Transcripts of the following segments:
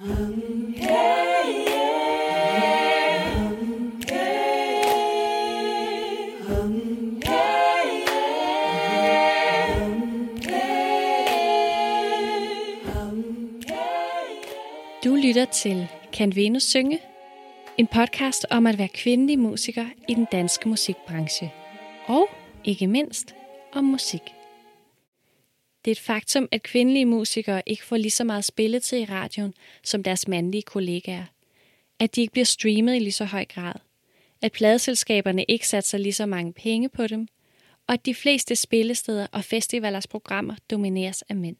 Du lytter til Kan Venus synge? En podcast om at være kvindelig musiker i den danske musikbranche. Og ikke mindst om musik. Det er et faktum, at kvindelige musikere ikke får lige så meget spilletid i radioen som deres mandlige kollegaer. At de ikke bliver streamet i lige så høj grad. At pladeselskaberne ikke satser lige så mange penge på dem. Og at de fleste spillesteder og festivalers programmer domineres af mænd.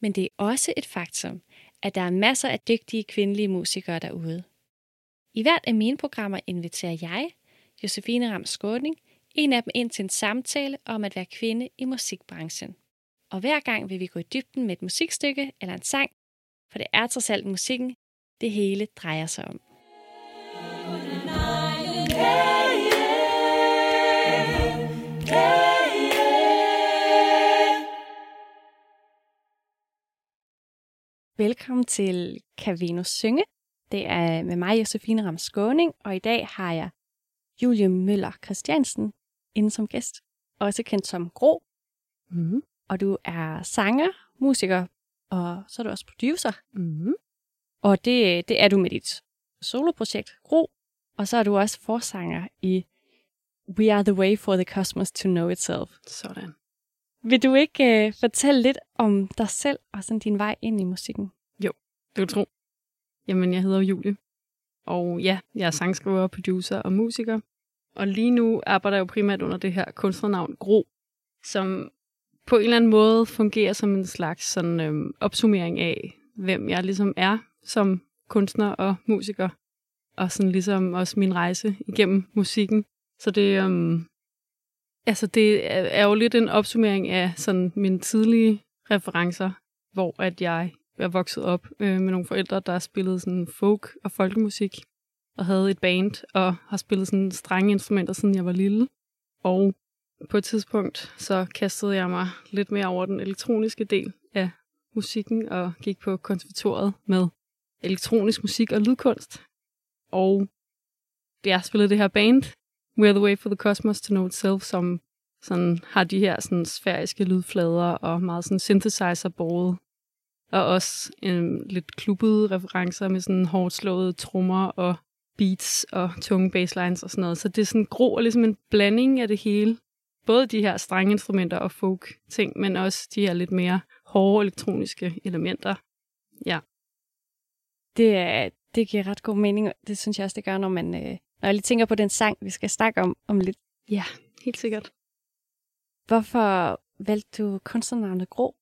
Men det er også et faktum, at der er masser af dygtige kvindelige musikere derude. I hvert af mine programmer inviterer jeg, Josefine Ram Skåning, en af dem ind til en samtale om at være kvinde i musikbranchen. Og hver gang vil vi gå i dybden med et musikstykke eller en sang, for det er trods alt musikken, det hele drejer sig om. Velkommen til Cavino Synge. Det er med mig, Josefine Ram Skåning, og i dag har jeg Julie Møller Christiansen inde som gæst, også kendt som Gro. Mm. Og du er sanger, musiker, og så er du også producer. Mm. Og det, det er du med dit soloprojekt, Gro. Og så er du også forsanger i We Are The Way For The Cosmos To Know Itself. Sådan. Vil du ikke uh, fortælle lidt om dig selv og sådan din vej ind i musikken? Du tro. Jamen, jeg hedder Julie. Og ja, jeg er sangskriver, producer og musiker. Og lige nu arbejder jeg jo primært under det her kunstnernavn Gro, som på en eller anden måde fungerer som en slags sådan, øhm, opsummering af, hvem jeg ligesom er som kunstner og musiker. Og sådan ligesom også min rejse igennem musikken. Så det, øhm, altså det er jo lidt en opsummering af sådan mine tidlige referencer, hvor at jeg er vokset op øh, med nogle forældre, der spillede sådan folk og folkemusik, og havde et band, og har spillet sådan strenge instrumenter, siden jeg var lille. Og på et tidspunkt, så kastede jeg mig lidt mere over den elektroniske del af musikken, og gik på konservatoriet med elektronisk musik og lydkunst. Og jeg spillede det her band, We're the Way for the Cosmos to Know Itself, som sådan har de her sådan sfæriske lydflader og meget sådan synthesizer-båret og også en lidt klubbede referencer med sådan hårdt slåede trommer og beats og tunge basslines og sådan noget. Så det er sådan grå og ligesom en blanding af det hele. Både de her strenge instrumenter og folk ting, men også de her lidt mere hårde elektroniske elementer. Ja. Det, er, det giver ret god mening, og det synes jeg også, det gør, når man øh, når jeg lige tænker på den sang, vi skal snakke om om lidt. Ja, helt sikkert. Hvorfor valgte du kunstnernavnet Grå?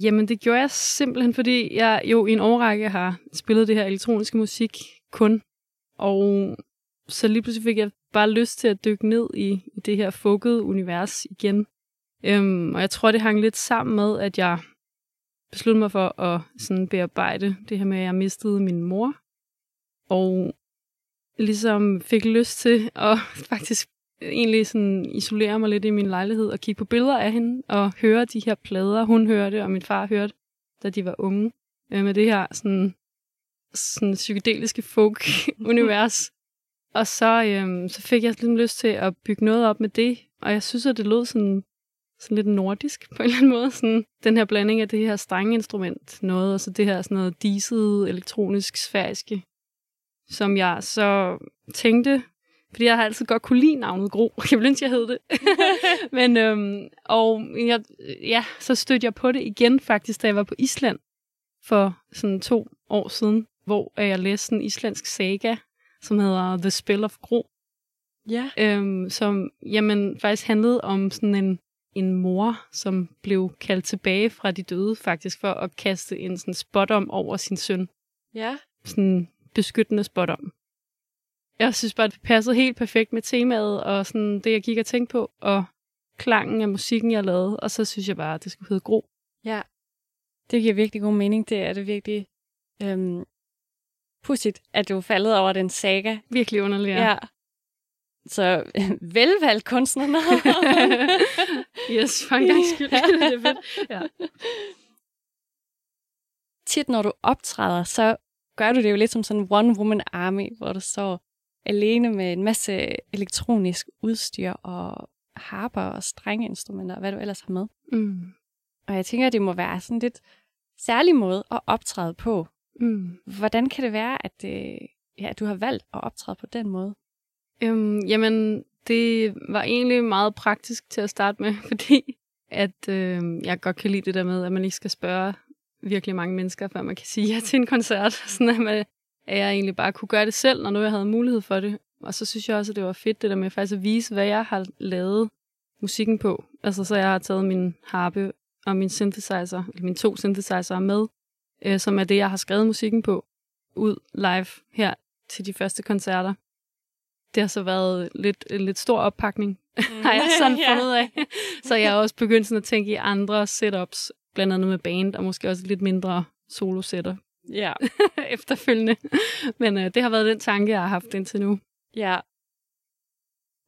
Jamen, det gjorde jeg simpelthen, fordi jeg jo i en årrække har spillet det her elektroniske musik kun. Og så lige pludselig fik jeg bare lyst til at dykke ned i, i det her fukkede univers igen. Øhm, og jeg tror, det hang lidt sammen med, at jeg besluttede mig for at sådan bearbejde det her med, at jeg mistede min mor. Og ligesom fik lyst til at faktisk egentlig sådan isolere mig lidt i min lejlighed og kigge på billeder af hende og høre de her plader, hun hørte og min far hørte, da de var unge. Øh, med det her sådan, sådan psykedeliske folk-univers. og så, øhm, så fik jeg lidt lyst til at bygge noget op med det, og jeg synes, at det lød sådan, sådan lidt nordisk på en eller anden måde. Sådan, den her blanding af det her strenge instrument noget, og så det her sådan noget diset, elektronisk, sfæriske, som jeg så tænkte, fordi jeg har altid godt kunne lide navnet Gro. Jeg ville ønske, jeg hed det. Men, øhm, og jeg, ja, så stødte jeg på det igen faktisk, da jeg var på Island for sådan to år siden, hvor jeg læste en islandsk saga, som hedder The Spell of Gro. Ja. Øhm, som jamen, faktisk handlede om sådan en, en mor, som blev kaldt tilbage fra de døde faktisk, for at kaste en sådan spot om over sin søn. Ja. Sådan beskyttende spot om. Jeg synes bare, det passede helt perfekt med temaet, og sådan det, jeg gik og tænkte på, og klangen af musikken, jeg lavede, og så synes jeg bare, at det skulle hedde Gro. Ja. Det giver virkelig god mening. Det er det virkelig øhm, pudsigt, at du faldet over den saga. Virkelig underligt. Ja. Så velvalgt kunstnerne. yes, for en gang skyld. Ja. det er fedt. Ja. tit, når du optræder, så gør du det jo lidt som sådan en one-woman army, hvor du står alene med en masse elektronisk udstyr og harper og strengeinstrumenter og hvad du ellers har med. Mm. Og jeg tænker, at det må være sådan lidt særlig måde at optræde på. Mm. Hvordan kan det være, at, øh, ja, at du har valgt at optræde på den måde? Øhm, jamen, det var egentlig meget praktisk til at starte med, fordi at øh, jeg godt kan lide det der med, at man ikke skal spørge virkelig mange mennesker, før man kan sige ja til en koncert. Sådan at, man, at jeg egentlig bare kunne gøre det selv, når nu jeg havde mulighed for det. Og så synes jeg også, at det var fedt, det der med faktisk at vise, hvad jeg har lavet musikken på. Altså, så jeg har taget min harpe og min synthesizer, eller mine to synthesizer med, øh, som er det, jeg har skrevet musikken på, ud live her til de første koncerter. Det har så været lidt, en lidt stor oppakning, mm. har jeg sådan Ja. fundet af. Så jeg har også begyndt sådan at tænke i andre setups, blandt andet med band, og måske også lidt mindre solo-setter Ja. efterfølgende. Men øh, det har været den tanke, jeg har haft indtil nu. ja.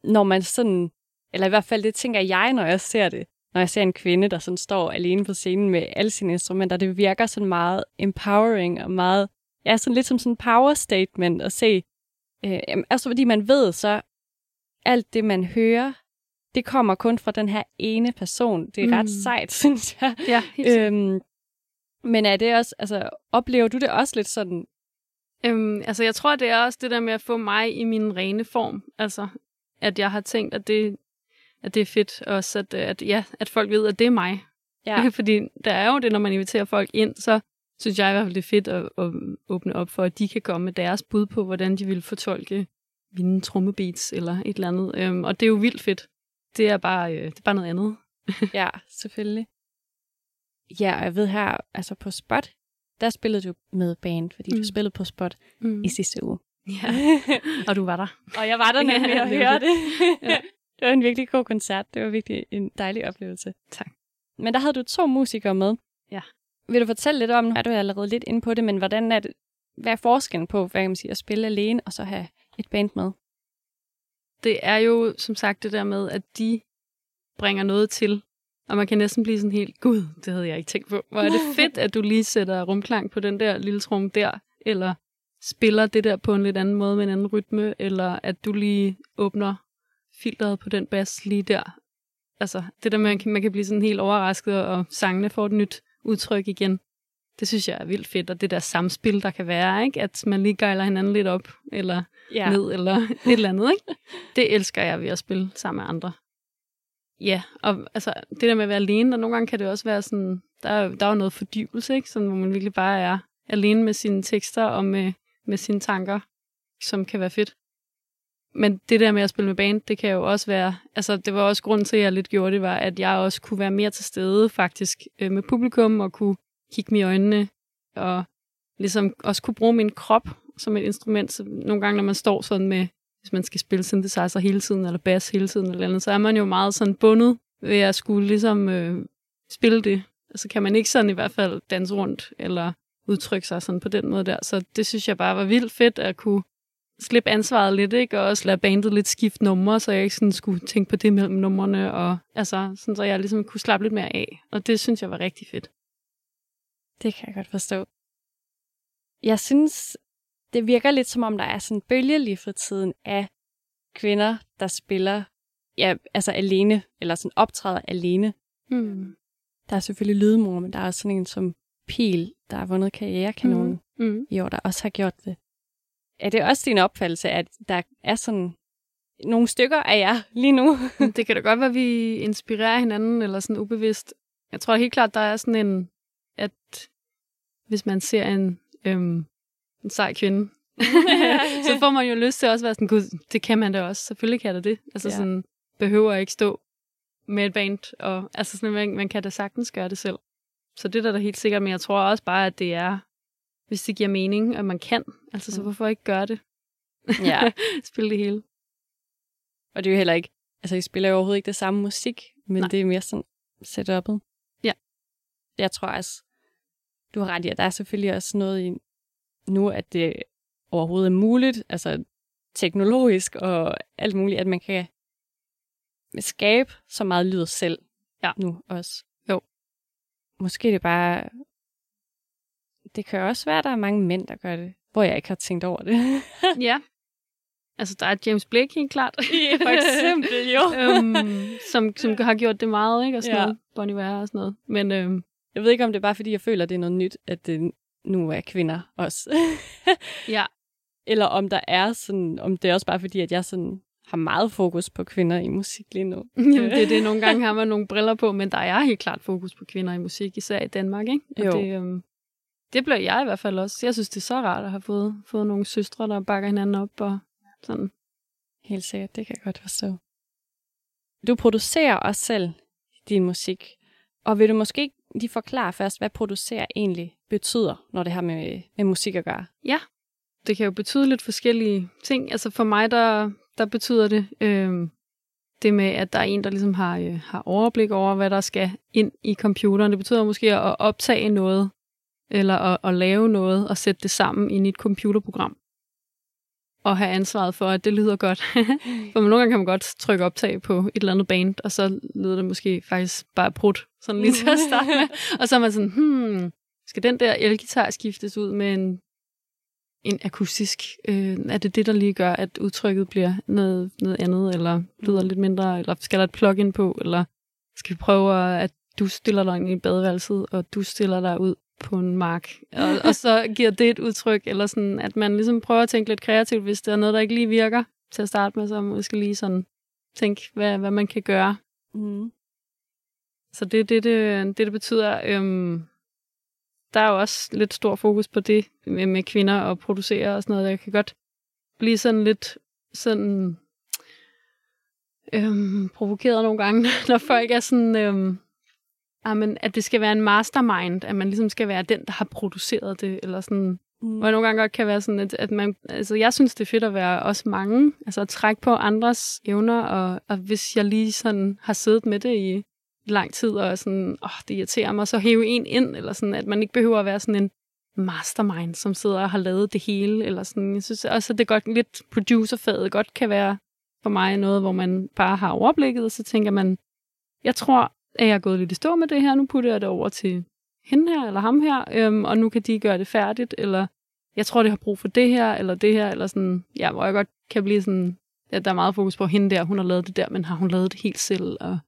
Når man sådan, eller i hvert fald det tænker jeg, når jeg ser det, når jeg ser en kvinde, der sådan står alene på scenen med alle sine instrumenter, det virker sådan meget empowering og meget, ja, sådan lidt som sådan en power statement at se. Øh, altså fordi man ved så, alt det man hører, det kommer kun fra den her ene person. Det er mm. ret sejt, synes jeg. Ja, helt Øhm, men er det også, altså, oplever du det også lidt sådan, Øhm, altså, jeg tror, det er også det der med at få mig i min rene form. Altså, at jeg har tænkt, at det, at det er fedt også, at, at, ja, at folk ved, at det er mig. ja, Fordi der er jo det, når man inviterer folk ind, så synes jeg i hvert fald, det er fedt at, at åbne op for, at de kan komme med deres bud på, hvordan de vil fortolke mine trommebeats eller et eller andet. Øhm, og det er jo vildt fedt. Det er bare, øh, det er bare noget andet. ja, selvfølgelig. Ja, og jeg ved her, altså på Spot, der spillede du med band, fordi mm. Du spillede på Spot Mm. i sidste uge. Ja. Og du var der. og jeg var der nemlig høre det. det. Ja. Det var en virkelig god koncert. Det var virkelig en dejlig oplevelse. Tak. Men der havde du to musikere med. Ja. Vil du fortælle lidt om, nu er du allerede lidt inde på det, men hvordan er det, hvad er forskellen på, hvad kan man sige, at spille alene og så have et band med? det er jo som sagt det der med, at de bringer noget til, og man kan næsten blive sådan helt, gud, det havde jeg ikke tænkt på. Hvor er det fedt, at du lige sætter rumklang på den der lille trum der, eller spiller det der på en lidt anden måde med en anden rytme, eller at du lige åbner filteret på den bas lige der. Altså, det der med, at man kan blive sådan helt overrasket, og sangene får et nyt udtryk igen. Det synes jeg er vildt fedt, og det der samspil, der kan være, ikke? at man lige gejler hinanden lidt op, eller ja. ned, eller et eller andet. Ikke? Det elsker jeg ved at spille sammen med andre. Ja, og altså, det der med at være alene, og nogle gange kan det også være sådan, der er, der er jo noget fordybelse, ikke? Sådan, hvor man virkelig bare er alene med sine tekster og med, med sine tanker, som kan være fedt. Men det der med at spille med band, det kan jo også være, altså det var også grunden til, at jeg lidt gjorde det, var, at jeg også kunne være mere til stede faktisk øh, med publikum, og kunne kigge mig i øjnene, og ligesom også kunne bruge min krop som et instrument. Så nogle gange, når man står sådan med, hvis man skal spille synthesizer hele tiden, eller bass hele tiden, eller andet, så er man jo meget sådan bundet ved at skulle ligesom øh, spille det. Og så kan man ikke sådan i hvert fald danse rundt, eller udtrykke sig sådan på den måde der. Så det synes jeg bare var vildt fedt at kunne slippe ansvaret lidt, ikke? og også lade bandet lidt skifte numre, så jeg ikke sådan skulle tænke på det mellem numrene, og altså, sådan, så jeg ligesom kunne slappe lidt mere af. Og det synes jeg var rigtig fedt. Det kan jeg godt forstå. Jeg synes, det virker lidt som om, der er sådan en bølge lige for tiden af kvinder, der spiller ja, altså alene, eller sådan optræder alene. Mm. Der er selvfølgelig lydmor, men der er også sådan en som Pil, der har vundet karrierekanonen mm. Mm. i år, der også har gjort det. Er det også din opfattelse, at der er sådan nogle stykker af jer lige nu? Det kan da godt være, at vi inspirerer hinanden, eller sådan ubevidst. Jeg tror helt klart, der er sådan en, at hvis man ser en, øhm, en sej kvinde, så får man jo lyst til også at være sådan, gud, det kan man da også. Selvfølgelig kan da det. Altså Ja. sådan, behøver ikke stå med et band, og altså sådan, man, man kan da sagtens gøre det selv. Så det er der da helt sikkert, men jeg tror også bare, at det er, hvis det giver mening, at man kan. Altså, så Mm. hvorfor ikke gøre det? ja, Spille det hele. og det er jo heller ikke, altså I spiller jo overhovedet ikke det samme musik, men Nej. det er mere sådan setup'et. Ja. Jeg tror også, du har ret i, at der er selvfølgelig også noget i nu, at det overhovedet er muligt, altså teknologisk og alt muligt, at man kan skabe så meget lyd selv Ja. nu også. Jo. Måske det bare det kan også være, at der er mange mænd, der gør det, hvor jeg ikke har tænkt over det. ja. Altså, der er James Blake helt klart. For eksempel, jo. øhm, som, som har gjort det meget, ikke? Og sådan Ja. noget. Bon Iver og sådan noget. Men øhm, Jeg ved ikke, om det er bare, fordi jeg føler, at det er noget nyt, at det nu er kvinder også. ja, Eller om der er sådan, om det er også bare fordi, at jeg sådan har meget fokus på kvinder i musik lige nu. Jamen, det er det. Nogle gange har man nogle briller på, men der er helt klart fokus på kvinder i musik, især i Danmark, ikke? Og Jo. Det, øhm, det bliver jeg i hvert fald også. Jeg synes, det er så rart at have fået, fået nogle søstre, der bakker hinanden op og sådan. Helt sikkert, det kan jeg godt forstå. Du producerer også selv din musik. Og vil du måske ikke lige forklare først, hvad producere egentlig betyder, når det har med, med musik at gøre? Det kan jo betyde lidt forskellige ting. Altså for mig, der, der betyder det øhm, det med, at der er en, der ligesom har, øh, har overblik over, hvad der skal ind i computeren. Det betyder måske at optage noget, eller at, at lave noget, og sætte det sammen ind i et computerprogram. Og have ansvaret for, at det lyder godt. for nogle gange kan man godt trykke optag på et eller andet band, og så lyder det måske faktisk bare prut, sådan lige til at starte med. Og så er man sådan, hmm, skal den der elgitar skiftes ud med en, en akustisk? Øh, er det det, der lige gør, at udtrykket bliver noget, noget andet, eller lyder lidt mindre, eller skal der et plugin på, eller skal vi prøve, at du stiller dig ind i badeværelset, og du stiller dig ud på en mark, og, og så giver det et udtryk, eller sådan, at man ligesom prøver at tænke lidt kreativt, hvis der er noget, der ikke lige virker til at starte med, så måske lige sådan tænke, hvad, hvad man kan gøre. Mm. Så det er det, det, det, det betyder. Øhm, der er jo også lidt stor fokus på det med, med kvinder og producere og sådan noget. Jeg kan godt blive sådan lidt sådan øhm, provokeret nogle gange, når folk er sådan, øhm, amen, at det skal være en mastermind, at man ligesom skal være den, der har produceret det, eller sådan, Mm. hvor jeg nogle gange godt kan være sådan, at, at man, altså jeg synes, det er fedt at være også mange, altså at trække på andres evner, og, og hvis jeg lige sådan har siddet med det i lang tid, og sådan, åh, det irriterer mig, så hæve en ind, eller sådan, at man ikke behøver at være sådan en mastermind, som sidder og har lavet det hele, eller sådan. Jeg synes også, at det godt lidt producerfaget godt kan være for mig noget, hvor man bare har overblikket, og så tænker man, jeg tror, at jeg er gået lidt i stå med det her, nu putter jeg det over til hende her, eller ham her, øhm, og nu kan de gøre det færdigt, eller jeg tror, det har brug for det her, eller det her, eller sådan, ja, hvor jeg godt kan blive sådan, at der er meget fokus på hende der, hun har lavet det der, men har hun lavet det helt selv, og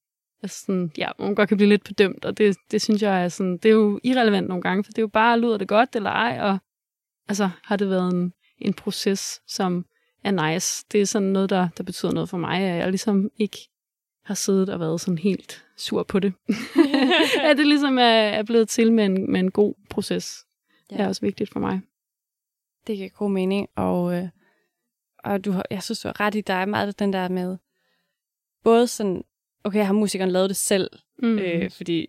altså sådan, ja, hun godt kan blive lidt bedømt, og det, det synes jeg er sådan, det er jo irrelevant nogle gange, for det er jo bare, lyder det godt eller ej, og altså, har det været en, en proces, som er nice. Det er sådan noget, der, der betyder noget for mig, at jeg ligesom ikke har siddet og været sådan helt sur på det. at det ligesom er, er blevet til med en, med en god proces. Ja. Det er også vigtigt for mig. Det giver god mening, og, øh, og du har, jeg synes, du har ret i, er meget den der med, både sådan, okay, har musikeren lavet det selv, mm. øh, fordi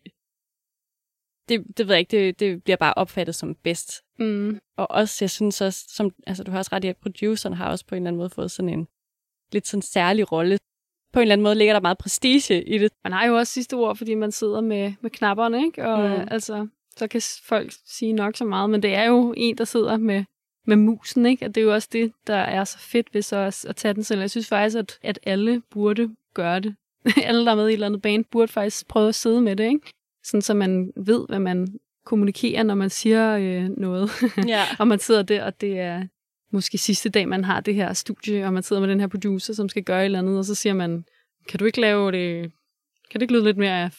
det, det ved jeg ikke, det, det bliver bare opfattet som bedst. mm. Og også, jeg synes også, som, altså du har også ret i, at produceren har også på en eller anden måde fået sådan en lidt sådan særlig rolle. På en eller anden måde ligger der meget prestige i det. Man har jo også sidste ord, fordi man sidder med, med knapperne, ikke? Og Mm. altså, så kan folk sige nok så meget, men det er jo en, der sidder med, med musen, ikke? Og det er jo også det, der er så fedt ved så at, at tage den selv. Jeg synes faktisk, at, at alle burde gøre det. alle, der er med i et eller andet band, burde faktisk prøve at sidde med det, ikke? Sådan, så man ved, hvad man kommunikerer, når man siger øh, noget. Ja. og man sidder der, og det er måske sidste dag, man har det her studie, og man sidder med den her producer, som skal gøre et eller andet, og så siger man, kan du ikke lave det, kan det ikke lyde lidt mere af,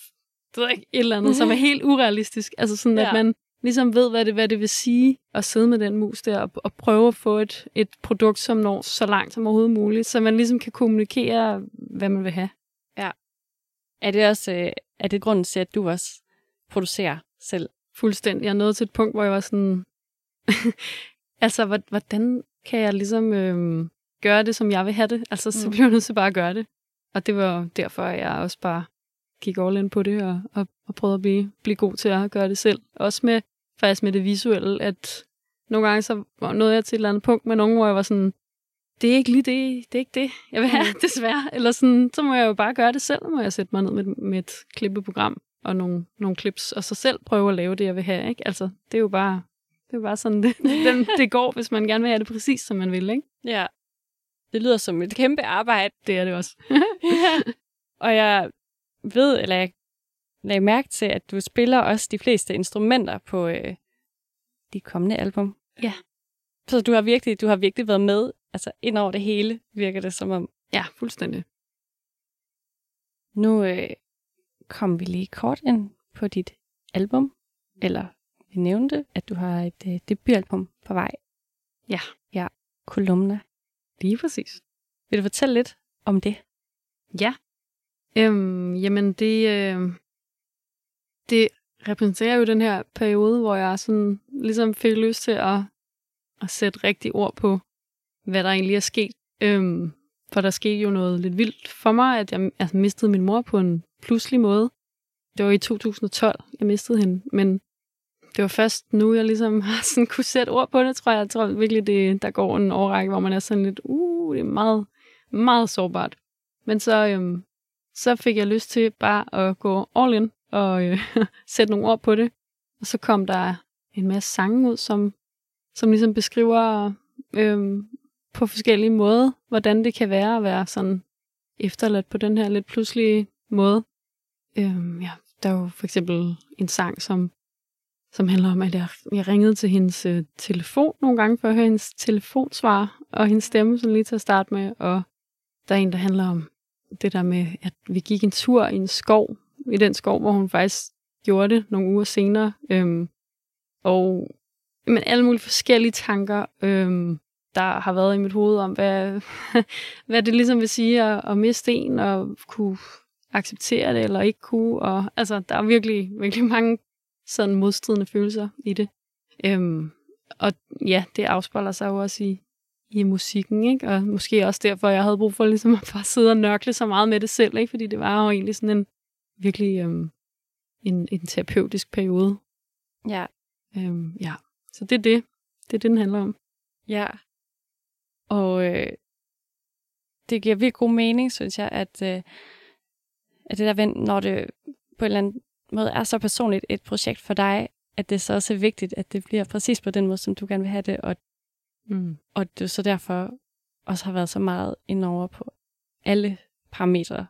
det ikke, et eller andet, som er helt urealistisk. Altså sådan, ja. Ja. at man ligesom ved, hvad det, hvad det vil sige at sidde med den mus der, og, og prøve at få et, et produkt, som når så langt som overhovedet muligt, så man ligesom kan kommunikere, hvad man vil have. Er det også øh, er det grunden til, at du også producerer selv? fuldstændig. Jeg nåede til et punkt, hvor jeg var sådan, altså, hvor- hvordan kan jeg ligesom øhm, gøre det, som jeg vil have det? Altså, så Mm. bliver jeg nødt til bare at gøre det. Og det var derfor, at jeg også bare gik all in på det, og, og, og prøvede at blive, blive god til at gøre det selv. Også med, faktisk med det visuelle, at nogle gange så nåede jeg til et eller andet punkt med nogen, hvor jeg var sådan, det er ikke lige det, det er ikke det, jeg vil have, desværre. Eller sådan, så må jeg jo bare gøre det selv, må jeg sætte mig ned med, med et klippeprogram og nogle, nogle clips, og så selv prøve at lave det, jeg vil have. Ikke? Altså, det er jo bare, det er bare sådan, det, den, det går, hvis man gerne vil have det præcis, som man vil. Ikke? Ja. Det lyder som et kæmpe arbejde. Det er det også. Og jeg ved, eller jeg lagde mærke til, at du spiller også de fleste instrumenter på, øh, dit kommende album. Ja. Så du har virkelig, du har virkelig været med altså ind over det hele, virker det som om. Ja, fuldstændig. Nu øh, kom vi lige kort ind på dit album, eller nævnte, at du har et øh, debutalbum på vej. Ja. Ja, Kolumna. Lige præcis. Vil du fortælle lidt om det? Ja. Øhm, jamen, det, øh, det repræsenterer jo den her periode, hvor jeg sådan ligesom fik lyst til at, at sætte rigtig ord på, hvad der egentlig er sket. Øhm, for der skete jo noget lidt vildt for mig, at jeg altså, mistede min mor på en pludselig måde. Det var i 2012, jeg mistede hende, men det var først nu, jeg ligesom har sådan kunne sætte ord på det, tror jeg. Jeg tror virkelig, det, der går en overrække, hvor man er sådan lidt, uh, det er meget, meget sårbart. Men så, øhm, så fik jeg lyst til bare at gå all in og øh, sætte nogle ord på det. Og så kom der en masse sange ud, som, som ligesom beskriver øhm, på forskellige måder, hvordan det kan være at være sådan efterladt på den her lidt pludselige måde. Øhm, ja, der er jo for eksempel en sang, som, som handler om, at jeg, jeg ringede til hendes øh, telefon nogle gange for at høre hendes telefonsvar, og hendes stemme sådan lige til at starte med. Og der er en, der handler om det der med, at vi gik en tur i en skov, i den skov, hvor hun faktisk gjorde det nogle uger senere. Øhm, og men alle mulige forskellige tanker, øhm, der har været i mit hoved om, hvad, hvad det ligesom vil sige at, at miste en, og kunne acceptere det, eller ikke kunne. Og, altså, der er virkelig, virkelig mange sådan modstridende følelser i det. Øhm, og ja, det afspejler sig jo også i, i musikken, ikke? Og måske også derfor, jeg havde brug for ligesom at bare sidde og nørkle så meget med det selv, ikke? Fordi det var jo egentlig sådan en virkelig øhm, en, en terapeutisk periode. Ja. Øhm, ja, så det er det. Det er det, den handler om. Ja. Og øh, det giver virkelig god mening, synes jeg, at, øh, at det der, når det på en eller anden måde er så personligt et projekt for dig, at det så også er vigtigt, at det bliver præcis på den måde, som du gerne vil have det, og, mm. og du så derfor også har været så meget indover på alle parametre.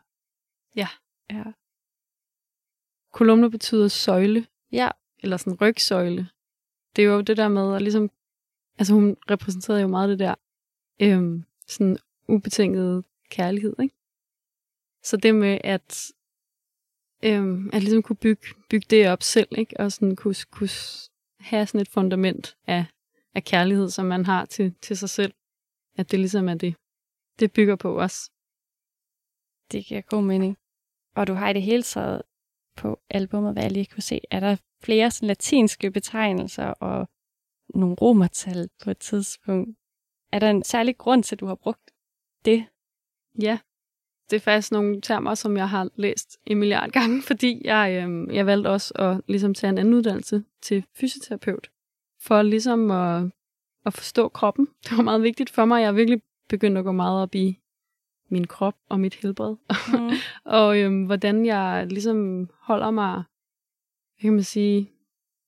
Ja. Ja. Kolumner betyder søjle. Ja. Eller sådan rygsøjle. Det er jo det der med at ligesom... Altså hun repræsenterede jo meget det der øhm, sådan ubetinget kærlighed, ikke? Så det med at, øhm, at ligesom kunne bygge, bygge det op selv, ikke? Og sådan kunne, kunne have sådan et fundament af, af kærlighed, som man har til, til sig selv. At det ligesom er det, det bygger på os. Det giver god mening. Og du har i det hele taget på albumet, hvad jeg lige kunne se, er der flere sådan latinske betegnelser og nogle romertal på et tidspunkt. Er der en særlig grund til, at du har brugt det? Ja, det er faktisk nogle termer, som jeg har læst en milliard gange, fordi jeg, øh, jeg valgte også at ligesom tage en anden uddannelse til fysioterapeut, for ligesom at, at forstå kroppen. Det var meget vigtigt for mig. Jeg er virkelig begyndt at gå meget op i min krop og mit helbred. Mm. og øhm, hvordan jeg ligesom holder mig, kan man sige,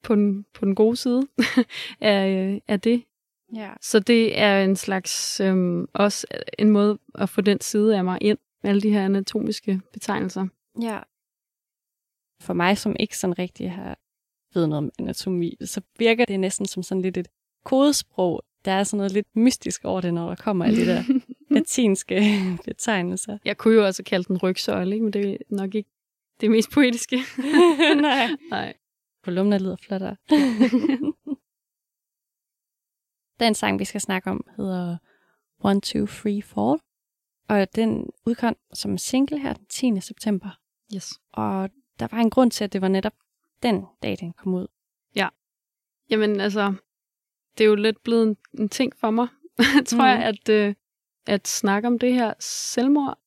på den, på den gode side af, af det. Ja. Så det er en slags, øhm, også en måde at få den side af mig ind, med alle de her anatomiske betegnelser. Ja. For mig, som ikke sådan rigtig har ved noget om anatomi, så virker det næsten som sådan lidt et kodesprog. Der er sådan noget lidt mystisk over det, når der kommer alle de der latinske betegnelser. Jeg kunne jo også kalde den rygsøjle, ikke? men det er nok ikke det mest poetiske. Nej. Nej. Kolumner lyder flottere. den sang, vi skal snakke om, hedder One, Two, Three, Four. Og den udkom som single her den 10. september. Yes. Og der var en grund til, at det var netop den dag, den kom ud. Ja. Jamen altså, det er jo lidt blevet en, en ting for mig, tror mm. jeg, at, øh, at snakke om det her selvmord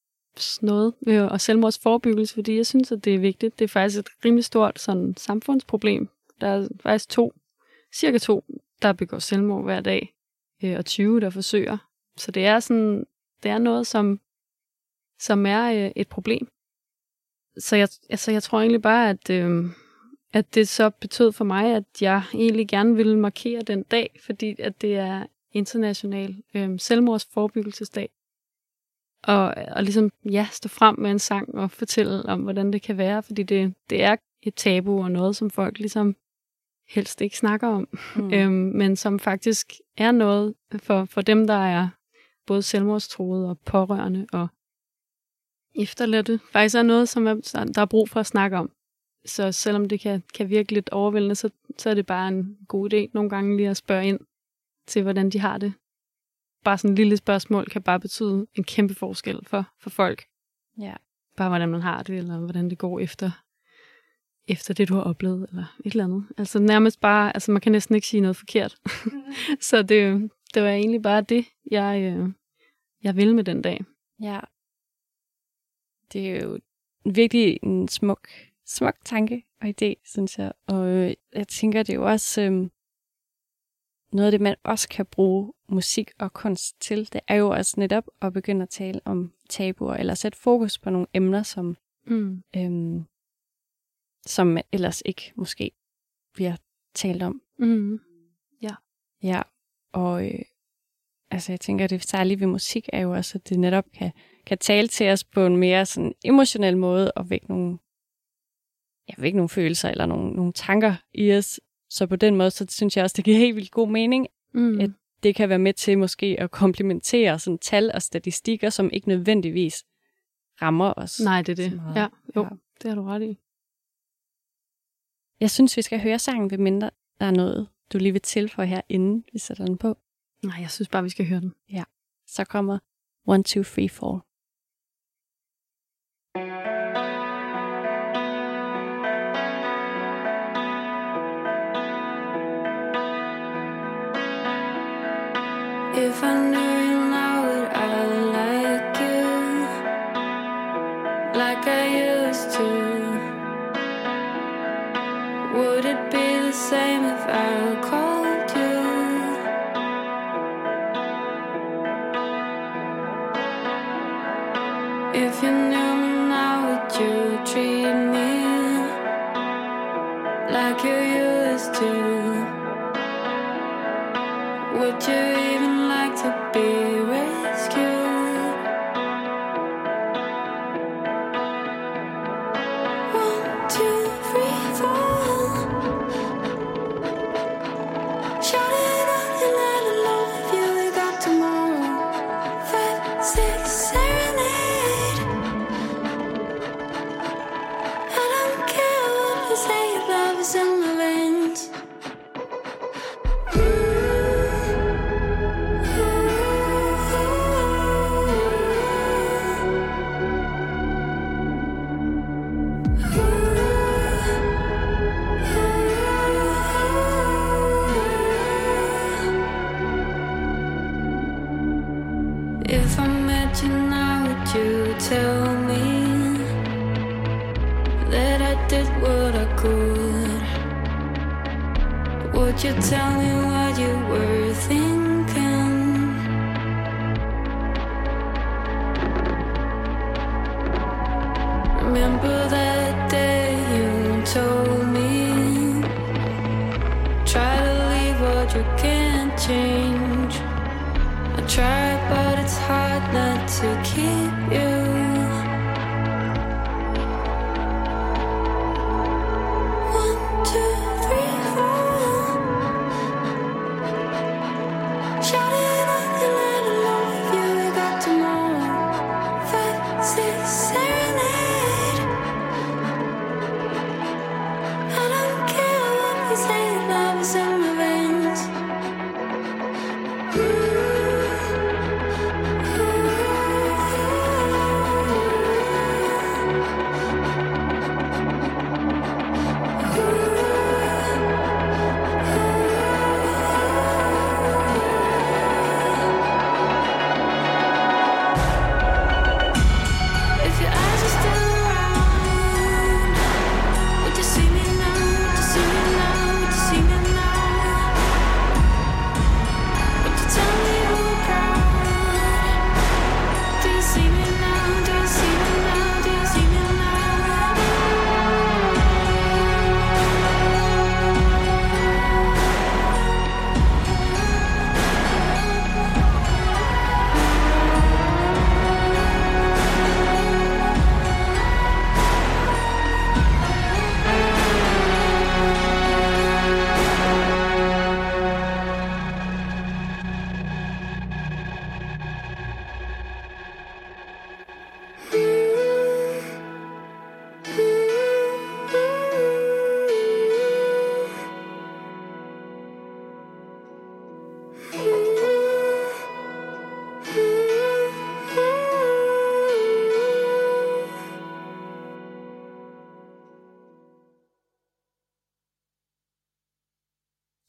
noget, øh, og selvmordsforebyggelse, fordi jeg synes, at det er vigtigt. Det er faktisk et rimelig stort sådan, samfundsproblem. Der er faktisk to, cirka to, der begår selvmord hver dag, øh, og 20, der forsøger. Så det er sådan, det er noget, som, som er øh, et problem. Så jeg, altså, jeg tror egentlig bare, at, øh, at det så betød for mig, at jeg egentlig gerne ville markere den dag, fordi at det er international øh, selvmordsforebyggelsesdag. Og, og ligesom, ja, stå frem med en sang og fortælle om, hvordan det kan være, fordi det, det er et tabu og noget, som folk ligesom helst ikke snakker om, mm. øhm, men som faktisk er noget for, for dem, der er både selvmordstroede og pårørende og efterladte, faktisk er noget, som er, der er brug for at snakke om. Så selvom det kan, kan virke lidt overvældende, så, så er det bare en god idé nogle gange lige at spørge ind til, hvordan de har det. Bare sådan et lille spørgsmål kan bare betyde en kæmpe forskel for, for folk. Ja. Bare hvordan man har det, eller hvordan det går efter, efter det, du har oplevet, eller et eller andet. Altså nærmest bare, altså man kan næsten ikke sige noget forkert. Mm. så det, det var egentlig bare det, jeg, øh, jeg ville med den dag. Ja. Det er jo virkelig en smuk, smuk tanke og idé, synes jeg. Og øh, jeg tænker, det er jo også øh, noget af det, man også kan bruge musik og kunst til. Det er jo også netop at begynde at tale om tabuer, eller sætte fokus på nogle emner, som, mm. øh, som ellers ikke måske bliver talt om. Mm. Ja. Ja, og øh, altså jeg tænker, det særlige ved musik er jo også, at det netop kan, kan tale til os på en mere sådan emotionel måde og vække nogle, ja, vække nogle følelser eller nogle, nogle tanker i os. Så på den måde, så synes jeg også, det giver helt vildt god mening, mm. at det kan være med til måske at komplementere sådan tal og statistikker, som ikke nødvendigvis rammer os. Nej, det er det. Ja, jo, ja. det har du ret i. Jeg synes, vi skal høre sangen, ved mindre der er noget, du lige vil tilføje her, inden vi sætter den på. Nej, jeg synes bare, vi skal høre den. Ja. Så kommer 1, 2, 3, 4. If I knew Would you even love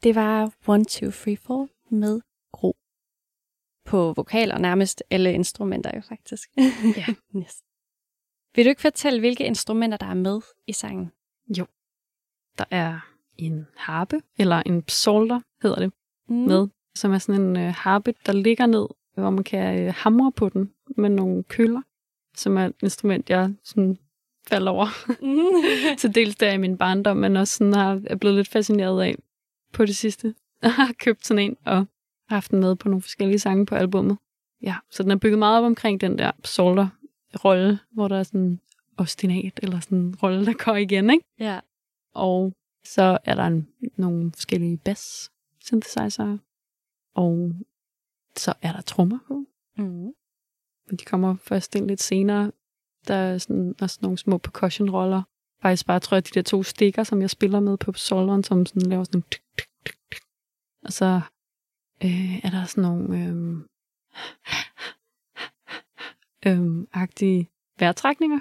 Det var One, Two, Three, Four med Gro. På vokaler nærmest alle instrumenter jo faktisk. Ja. yes. Vil du ikke fortælle, hvilke instrumenter, der er med i sangen? Jo. Der er en harpe, eller en psalter hedder det, Mm. med, som er sådan en øh, harpe, der ligger ned, hvor man kan øh, hamre på den med nogle køller, som er et instrument, jeg sådan faldt over Mm. til dels der i min barndom, men også sådan har, er blevet lidt fascineret af på det sidste. Jeg har købt sådan en og haft den med på nogle forskellige sange på albummet. Ja, så den er bygget meget op omkring den der psalter-rolle, hvor der er sådan ostinat, eller sådan en rolle, der går igen, ikke? ja. Og så er der en, nogle forskellige bass synthesizer, og så er der trommer på. Mm. Men de kommer først ind lidt senere. Der er sådan, også nogle små percussion-roller. Faktisk bare, tror jeg, de der to stikker, som jeg spiller med på soleren, som sådan laver sådan tuk, tuk, tuk, tuk. Og så øh, er der sådan nogle øh, øh, agtige vejrtrækninger.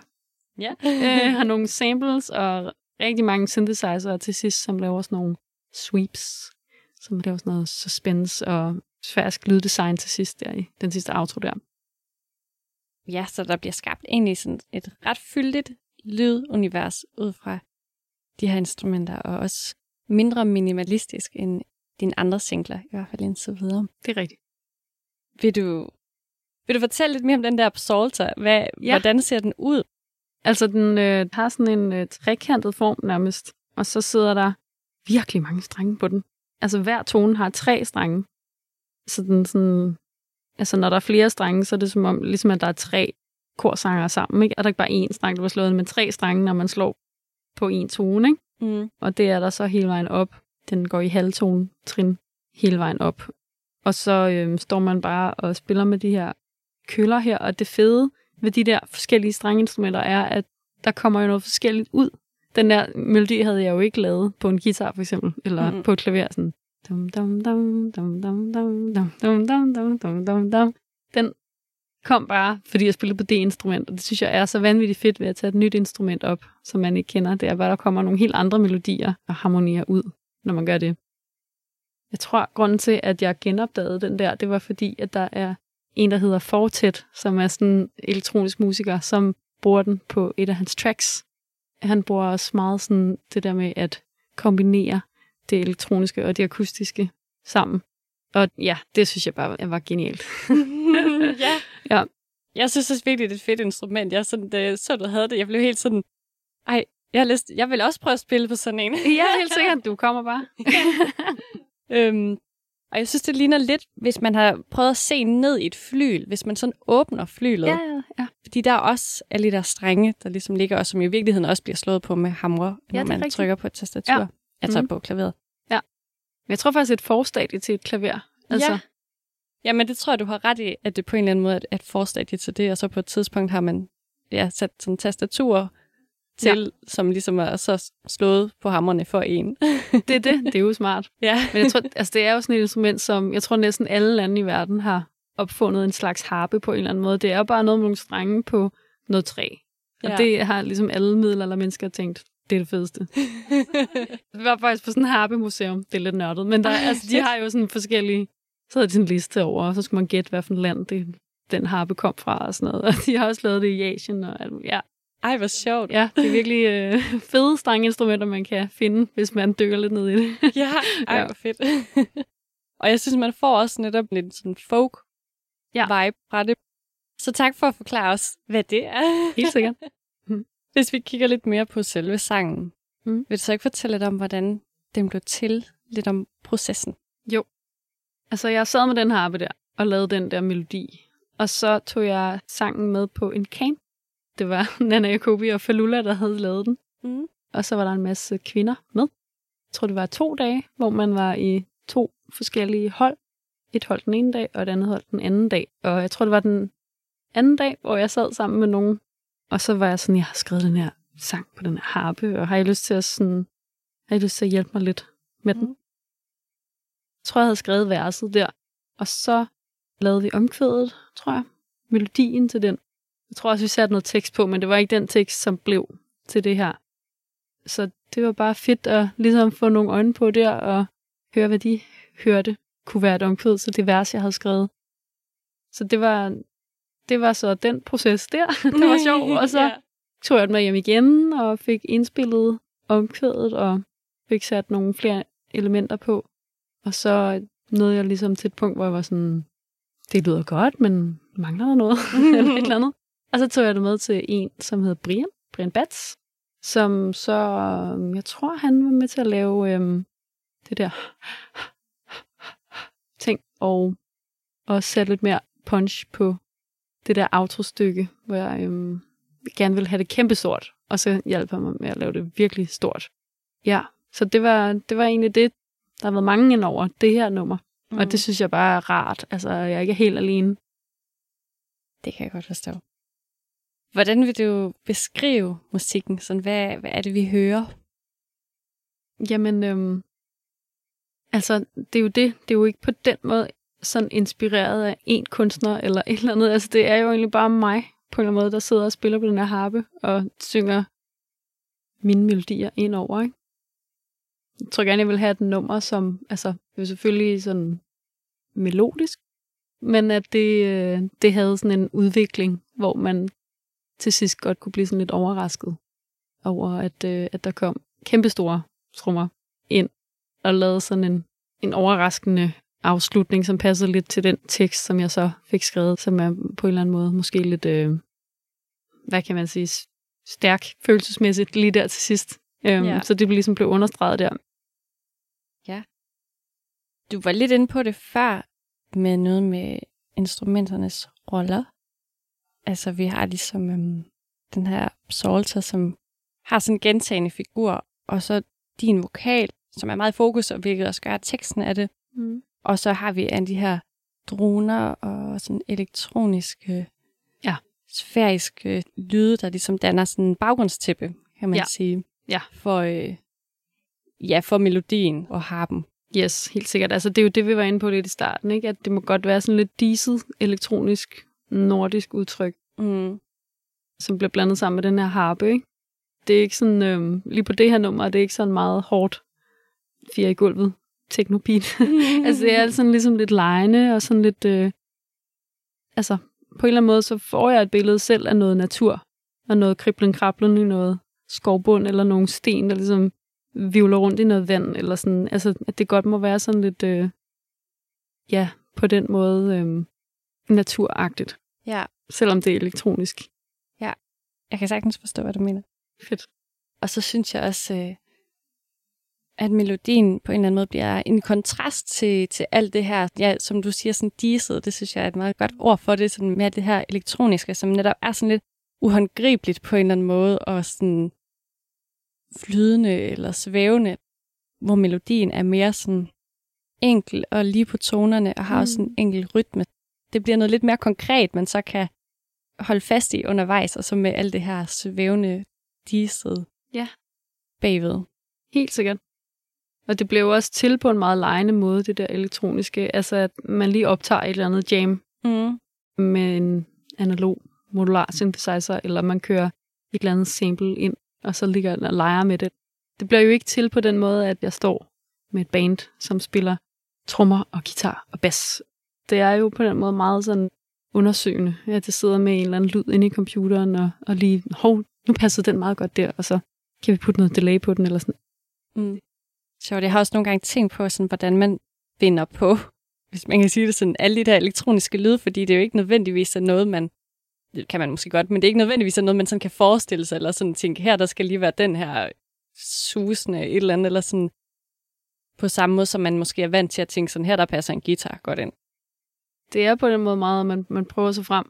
Ja. øh, har nogle samples og rigtig mange synthesizer til sidst, som laver sådan nogle sweeps, som laver sådan noget suspense og sfærsk lyddesign til sidst der i den sidste outro der. ja, så der bliver skabt egentlig sådan et ret fyldigt lydunivers ud fra de her instrumenter, og også mindre minimalistisk end dine andre singler, i hvert fald indtil videre. Det er rigtigt. Vil du, vil du fortælle lidt mere om den der psalter? Hvad, ja. Hvordan ser den ud? Altså, den øh, har sådan en øh, trekantet form nærmest, og så sidder der virkelig mange strenge på den. Altså, hver tone har tre strenge. Så den sådan... Altså, når der er flere strenge, så er det som om, ligesom at der er tre korsanger sammen, ikke? Er der ikke bare én streng, der var slået, men tre strenge, når man slår på en tone, ikke? Mm. Og det er der så hele vejen op. Den går i halvtone trin hele vejen op. Og så øhm, står man bare og spiller med de her køller her. Og det fede ved de der forskellige strengeinstrumenter er, at der kommer jo noget forskelligt ud. Den der melodi havde jeg jo ikke lavet på en guitar for eksempel, eller Mhm. mm. på et klaver. Sådan. Dum, dum, dum, dum, dum, dum, dum, dum, dum, dum, dum, dum, dum. Den kom bare, fordi jeg spillede på det instrument, og det synes jeg er så vanvittigt fedt ved at tage et nyt instrument op, som man ikke kender. Det er bare, der kommer nogle helt andre melodier og harmonier ud, når man gør det. Jeg tror, grunden til, at jeg genopdagede den der, det var fordi, at der er en, der hedder Fortet, som er sådan en elektronisk musiker, som bruger den på et af hans tracks. Han bruger også meget sådan det der med at kombinere det elektroniske og det akustiske sammen. Og ja, det synes jeg bare var genialt. ja. Ja. Jeg synes også virkelig, det er et fedt instrument. Jeg sådan, da jeg så, du havde det, jeg blev helt sådan, ej, jeg, har lyst, jeg vil også prøve at spille på sådan en. ja, helt sikkert. Du kommer bare. øhm, og jeg synes, det ligner lidt, hvis man har prøvet at se ned i et flyl, hvis man sådan åbner flylet. ja, ja, ja. Fordi der er også alle de der strenge, der ligesom ligger, og som i virkeligheden også bliver slået på med hamre, når det er man rigtigt. trykker på et tastatur. Ja. Ja. Altså Mhm. på klaveret. Men jeg tror faktisk, et forstadie til et klaver. Altså, Ja. Ja, men det tror jeg, du har ret i, at det på en eller anden måde er et forstadie til det, og så på et tidspunkt har man ja, sat sådan tastatur til, ja. som ligesom er så slået på hammerne for en. det er det. Det er jo smart. ja. Men jeg tror, altså, det er jo sådan et instrument, som jeg tror næsten alle lande i verden har opfundet en slags harpe på en eller anden måde. Det er jo bare noget med nogle strenge på noget træ. Og Ja. det har ligesom alle middelalder mennesker tænkt, det er det fedeste. Vi var faktisk på sådan en harpemuseum. Det er lidt nørdet. Men der, altså, de har jo sådan forskellige... Så havde de sådan en liste over, og så skulle man gætte, hvad for et land det, den harpe kom fra og sådan noget. Og de har også lavet det i Asien. Og, alt ja, Ej, hvor sjovt. ja, det er virkelig øh, fede strengeinstrumenter, man kan finde, hvis man dykker lidt ned i det. Ja, ej, Ja. hvor fedt. og jeg synes, man får også netop lidt sådan folk Ja. vibe fra det. Så tak for at forklare os, hvad det er. Helt sikkert. Hvis vi kigger lidt mere på selve sangen, Mm. vil du så ikke fortælle lidt om, hvordan den blev til? Lidt om processen. Altså, jeg sad med den harpe der, og lavede den der melodi. Og så tog jeg sangen med på en camp. Det var Nana Jacobi og Falula, der havde lavet den. Mm. Og så var der en masse kvinder med. Jeg tror, det var to dage, hvor man var i to forskellige hold. Et hold den ene dag, og et andet hold den anden dag. Og jeg tror, det var den anden dag, hvor jeg sad sammen med nogen. Og så var jeg sådan, jeg har skrevet den her sang på den her harpe, og har jeg lyst til at, sådan, har jeg lyst til at hjælpe mig lidt med den? Mm. Jeg tror, jeg havde skrevet verset der. Og så lavede vi omkvædet, tror jeg. Melodien til den. Jeg tror også, vi satte noget tekst på, men det var ikke den tekst, som blev til det her. Så det var bare fedt at ligesom få nogle øjne på der, og høre, hvad de hørte, kunne være et omkvæd til det vers, jeg havde skrevet. Så det var, det var så den proces der. det var sjovt. Og så ja. tog jeg den med hjem igen og fik indspillet omkvædet og fik sat nogle flere elementer på. Og så nåede jeg ligesom til et punkt, hvor jeg var sådan, det lyder godt, men mangler der noget? eller et eller andet. Og så tog jeg det med til en, som hedder Brian, Brian Bats, som så, jeg tror, han var med til at lave øhm, det der ting, og og sætte lidt mere punch på det der autostykke, hvor jeg øhm, gerne ville have det kæmpestort, og så hjalp han mig med at lave det virkelig stort. Ja, så det var, det var egentlig det, der har været mange ind over det her nummer. Mm. Og det synes jeg bare er rart. Altså, jeg er ikke helt alene. Det kan jeg godt forstå. Hvordan vil du beskrive musikken? Sådan, hvad, hvad er det, vi hører? Jamen, øhm, altså, det er jo det. Det er jo ikke på den måde sådan inspireret af en kunstner eller et eller andet. Altså, det er jo egentlig bare mig på en eller anden måde, der sidder og spiller på den her harpe og synger mine melodier ind over, ikke? Jeg tror gerne, jeg vil have et nummer, som altså, det er selvfølgelig sådan melodisk, men at det, øh, det havde sådan en udvikling, hvor man til sidst godt kunne blive sådan lidt overrasket over, at, øh, at der kom kæmpestore trommer ind og lavede sådan en, en overraskende afslutning, som passede lidt til den tekst, som jeg så fik skrevet, som er på en eller anden måde måske lidt, øh, hvad kan man sige, stærk følelsesmæssigt lige der til sidst. Øhm, ja. Så det ligesom blev understreget der. Ja. Du var lidt inde på det før, med noget med instrumenternes roller. Altså, vi har ligesom øhm, den her psalter, som har sådan en gentagende figur, og så din vokal, som er meget i fokus, og hvilket også gør teksten af det. Mm. Og så har vi af de her droner og sådan elektroniske, ja. sfæriske lyde, der ligesom danner sådan en baggrundstæppe, kan man ja. sige. Ja. For, øh, ja, for melodien og harpen. Yes, helt sikkert. Altså, det er jo det, vi var inde på lidt i starten, ikke? At det må godt være sådan lidt diset, elektronisk, nordisk udtryk, mm. som bliver blandet sammen med den her harpe, ikke? Det er ikke sådan, øhm, lige på det her nummer, det er ikke sådan meget hårdt fire i gulvet, teknobeat. altså, det er sådan ligesom lidt lejende, og sådan lidt, øh, altså, på en eller anden måde, så får jeg et billede selv af noget natur, og noget kriblen krablen i noget skovbund, eller nogle sten, der ligesom vivler rundt i noget vand, eller sådan, altså, at det godt må være sådan lidt, øh, ja, på den måde øh, naturagtigt. Ja. Selvom det er elektronisk. Ja, jeg kan sagtens forstå, hvad du mener. Fedt. Og så synes jeg også, øh, at melodien på en eller anden måde bliver en kontrast til, til alt det her, ja, som du siger, sådan diset, det synes jeg er et meget godt ord for det, sådan med det her elektroniske, som netop er sådan lidt uhåndgribeligt på en eller anden måde, og sådan flydende eller svævende, hvor melodien er mere sådan enkel og lige på tonerne, og har mm. også en enkel rytme. Det bliver noget lidt mere konkret, man så kan holde fast i undervejs, og så med alt det her svævende diset ja. bagved. Helt sikkert. Og det blev også til på en meget lejende måde, det der elektroniske. Altså, at man lige optager et eller andet jam mm. med en analog modular synthesizer, eller man kører et eller andet sample ind og så ligger og leger med det. Det bliver jo ikke til på den måde, at jeg står med et band, som spiller trommer og guitar og bas. Det er jo på den måde meget sådan undersøgende, at jeg sidder med en eller anden lyd inde i computeren, og, og lige, hov, nu passer den meget godt der, og så kan vi putte noget delay på den, eller sådan. Mm. Sjovt, jeg har også nogle gange tænkt på, sådan, hvordan man vinder på, hvis man kan sige det sådan, alle de der elektroniske lyde, fordi det er jo ikke nødvendigvis er noget, man det kan man måske godt, men det er ikke nødvendigvis noget, man sådan kan forestille sig, eller sådan tænke, her der skal lige være den her susende et eller andet, eller sådan på samme måde, som man måske er vant til at tænke sådan, her der passer en guitar godt ind. Det er på den måde meget, at man, man prøver sig frem.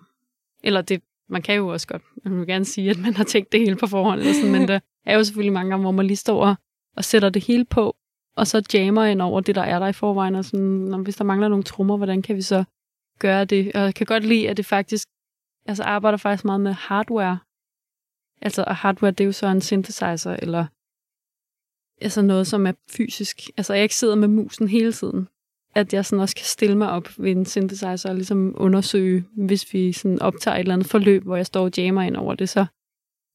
Eller det, man kan jo også godt, man vil gerne sige, at man har tænkt det hele på forhånd, eller sådan, men der er jo selvfølgelig mange gange, hvor man lige står og sætter det hele på, og så jammer ind over det, der er der i forvejen, og sådan, hvis der mangler nogle trommer, hvordan kan vi så gøre det? Og jeg kan godt lide, at det faktisk altså arbejder faktisk meget med hardware. Altså, og hardware, det er jo så en synthesizer, eller altså noget, som er fysisk. Altså, jeg ikke sidder med musen hele tiden. At jeg sådan også kan stille mig op ved en synthesizer og ligesom undersøge, hvis vi sådan optager et eller andet forløb, hvor jeg står og jammer ind over det, så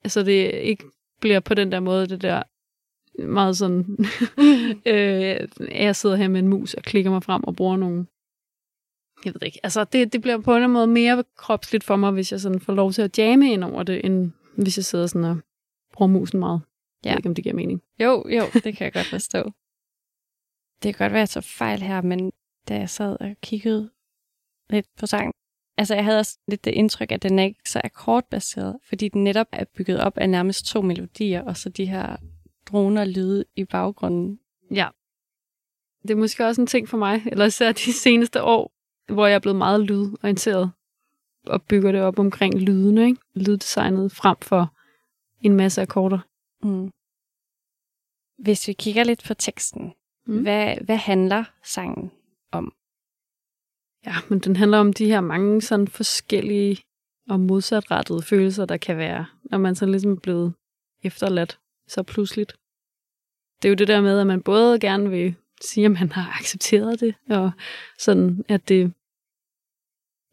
altså det ikke bliver på den der måde, det der meget sådan, øh, jeg sidder her med en mus og klikker mig frem og bruger nogle, jeg ved ikke, altså det, det bliver på en måde mere kropsligt for mig, hvis jeg sådan får lov til at jamme ind over det, end hvis jeg sidder sådan og bruger musen meget. Ja. Jeg ved ikke, om det giver mening. Jo, jo, det kan jeg godt forstå. Det kan godt være, at jeg så fejl her, men da jeg sad og kiggede lidt på sangen, altså jeg havde også lidt det indtryk, at den er ikke så akkordbaseret, fordi den netop er bygget op af nærmest to melodier, og så de her droner lyde i baggrunden. Ja. Det er måske også en ting for mig, eller især de seneste år, hvor jeg er blevet meget lydorienteret, og bygger det op omkring lydene, ikke? lyddesignet frem for en masse akkorder. Mm. Hvis vi kigger lidt på teksten, mm. hvad, hvad handler sangen om? Ja, men den handler om de her mange sådan forskellige og modsatrettede følelser, der kan være, når man så ligesom er blevet efterladt så pludseligt. Det er jo det der med, at man både gerne vil sige, at man har accepteret det, og sådan, at det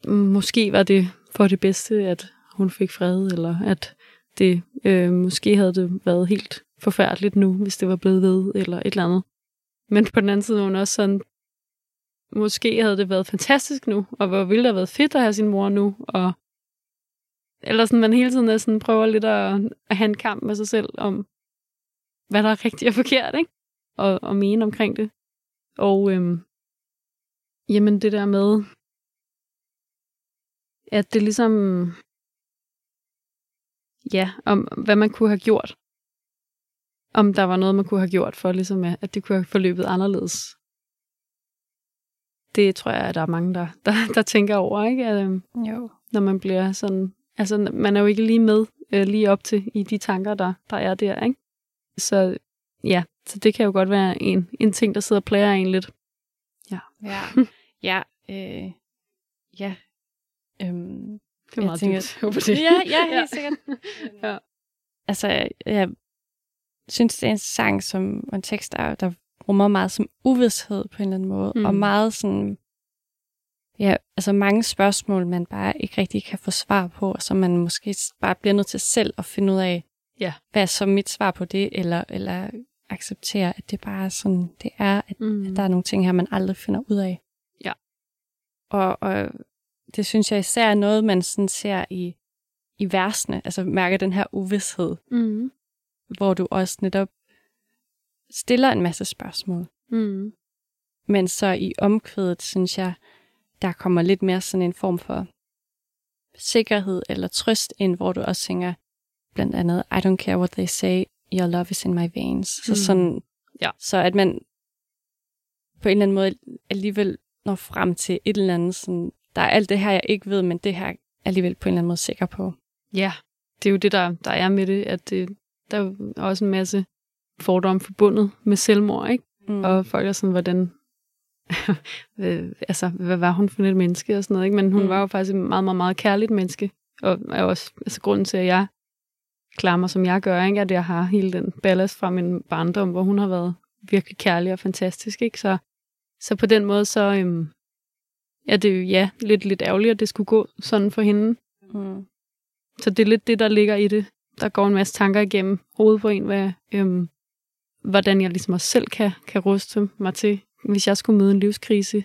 måske var det for det bedste, at hun fik fred, eller at det øh, måske havde det været helt forfærdeligt nu, hvis det var blevet ved, eller et eller andet. Men på den anden side var hun også sådan, måske havde det været fantastisk nu, og hvor ville det have været fedt at have sin mor nu, og eller sådan, man hele tiden er sådan, prøver lidt at, at have en kamp med sig selv om, hvad der er rigtigt og forkert, ikke? Og, og mene omkring det. Og øhm, jamen det der med, at det ligesom, ja, om hvad man kunne have gjort. Om der var noget, man kunne have gjort for, ligesom, at det kunne have forløbet anderledes. Det tror jeg, at der er mange, der, der, der tænker over, ikke? At, øhm, jo. Når man bliver sådan, altså man er jo ikke lige med øh, lige op til i de tanker, der, der er der, ikke? Så ja, så det kan jo godt være en, en ting, der sidder og plager en lidt. Ja. Ja, ja, øh, ja. Øhm, det er meget tænker, dybt. håber det. Ja, ja, helt ja. sikkert. ja. Altså, jeg synes, det er en sang, som en tekst, der, der rummer meget som uvidshed på en eller anden måde, mm. og meget sådan, ja, altså mange spørgsmål, man bare ikke rigtig kan få svar på, og som man måske bare bliver nødt til selv at finde ud af, ja. hvad er så mit svar på det, eller, eller acceptere, at det bare er sådan, det er, at, mm. at der er nogle ting her, man aldrig finder ud af. Ja. Og, og det synes jeg især er noget, man sådan ser i, i versene, altså mærker den her uvidshed, mm. hvor du også netop stiller en masse spørgsmål. Mm. Men så i omkvædet, synes jeg, der kommer lidt mere sådan en form for sikkerhed eller trøst ind, hvor du også tænker, blandt andet, I don't care what they say, your love is in my veins. Så, mm. sådan, ja. så at man på en eller anden måde alligevel når frem til et eller andet, sådan, der er alt det her, jeg ikke ved, men det her er alligevel på en eller anden måde sikker på. Ja, det er jo det, der, der er med det, at det, der er også en masse fordomme forbundet med selvmord, ikke? Mm. Og folk er sådan, hvordan, altså, hvad var hun for et menneske og sådan noget, ikke? Men hun mm. var jo faktisk et meget, meget, meget kærligt menneske, og er også altså, grunden til, at jeg klarer mig, som jeg gør, ikke? at jeg har hele den ballast fra min barndom, hvor hun har været virkelig kærlig og fantastisk. Ikke? Så, så på den måde, så øhm, er det jo ja, lidt, lidt ærgerligt, at det skulle gå sådan for hende. Mm. Så det er lidt det, der ligger i det. Der går en masse tanker igennem hovedet på en, hvad, øhm, hvordan jeg ligesom også selv kan, kan ruste mig til, hvis jeg skulle møde en livskrise.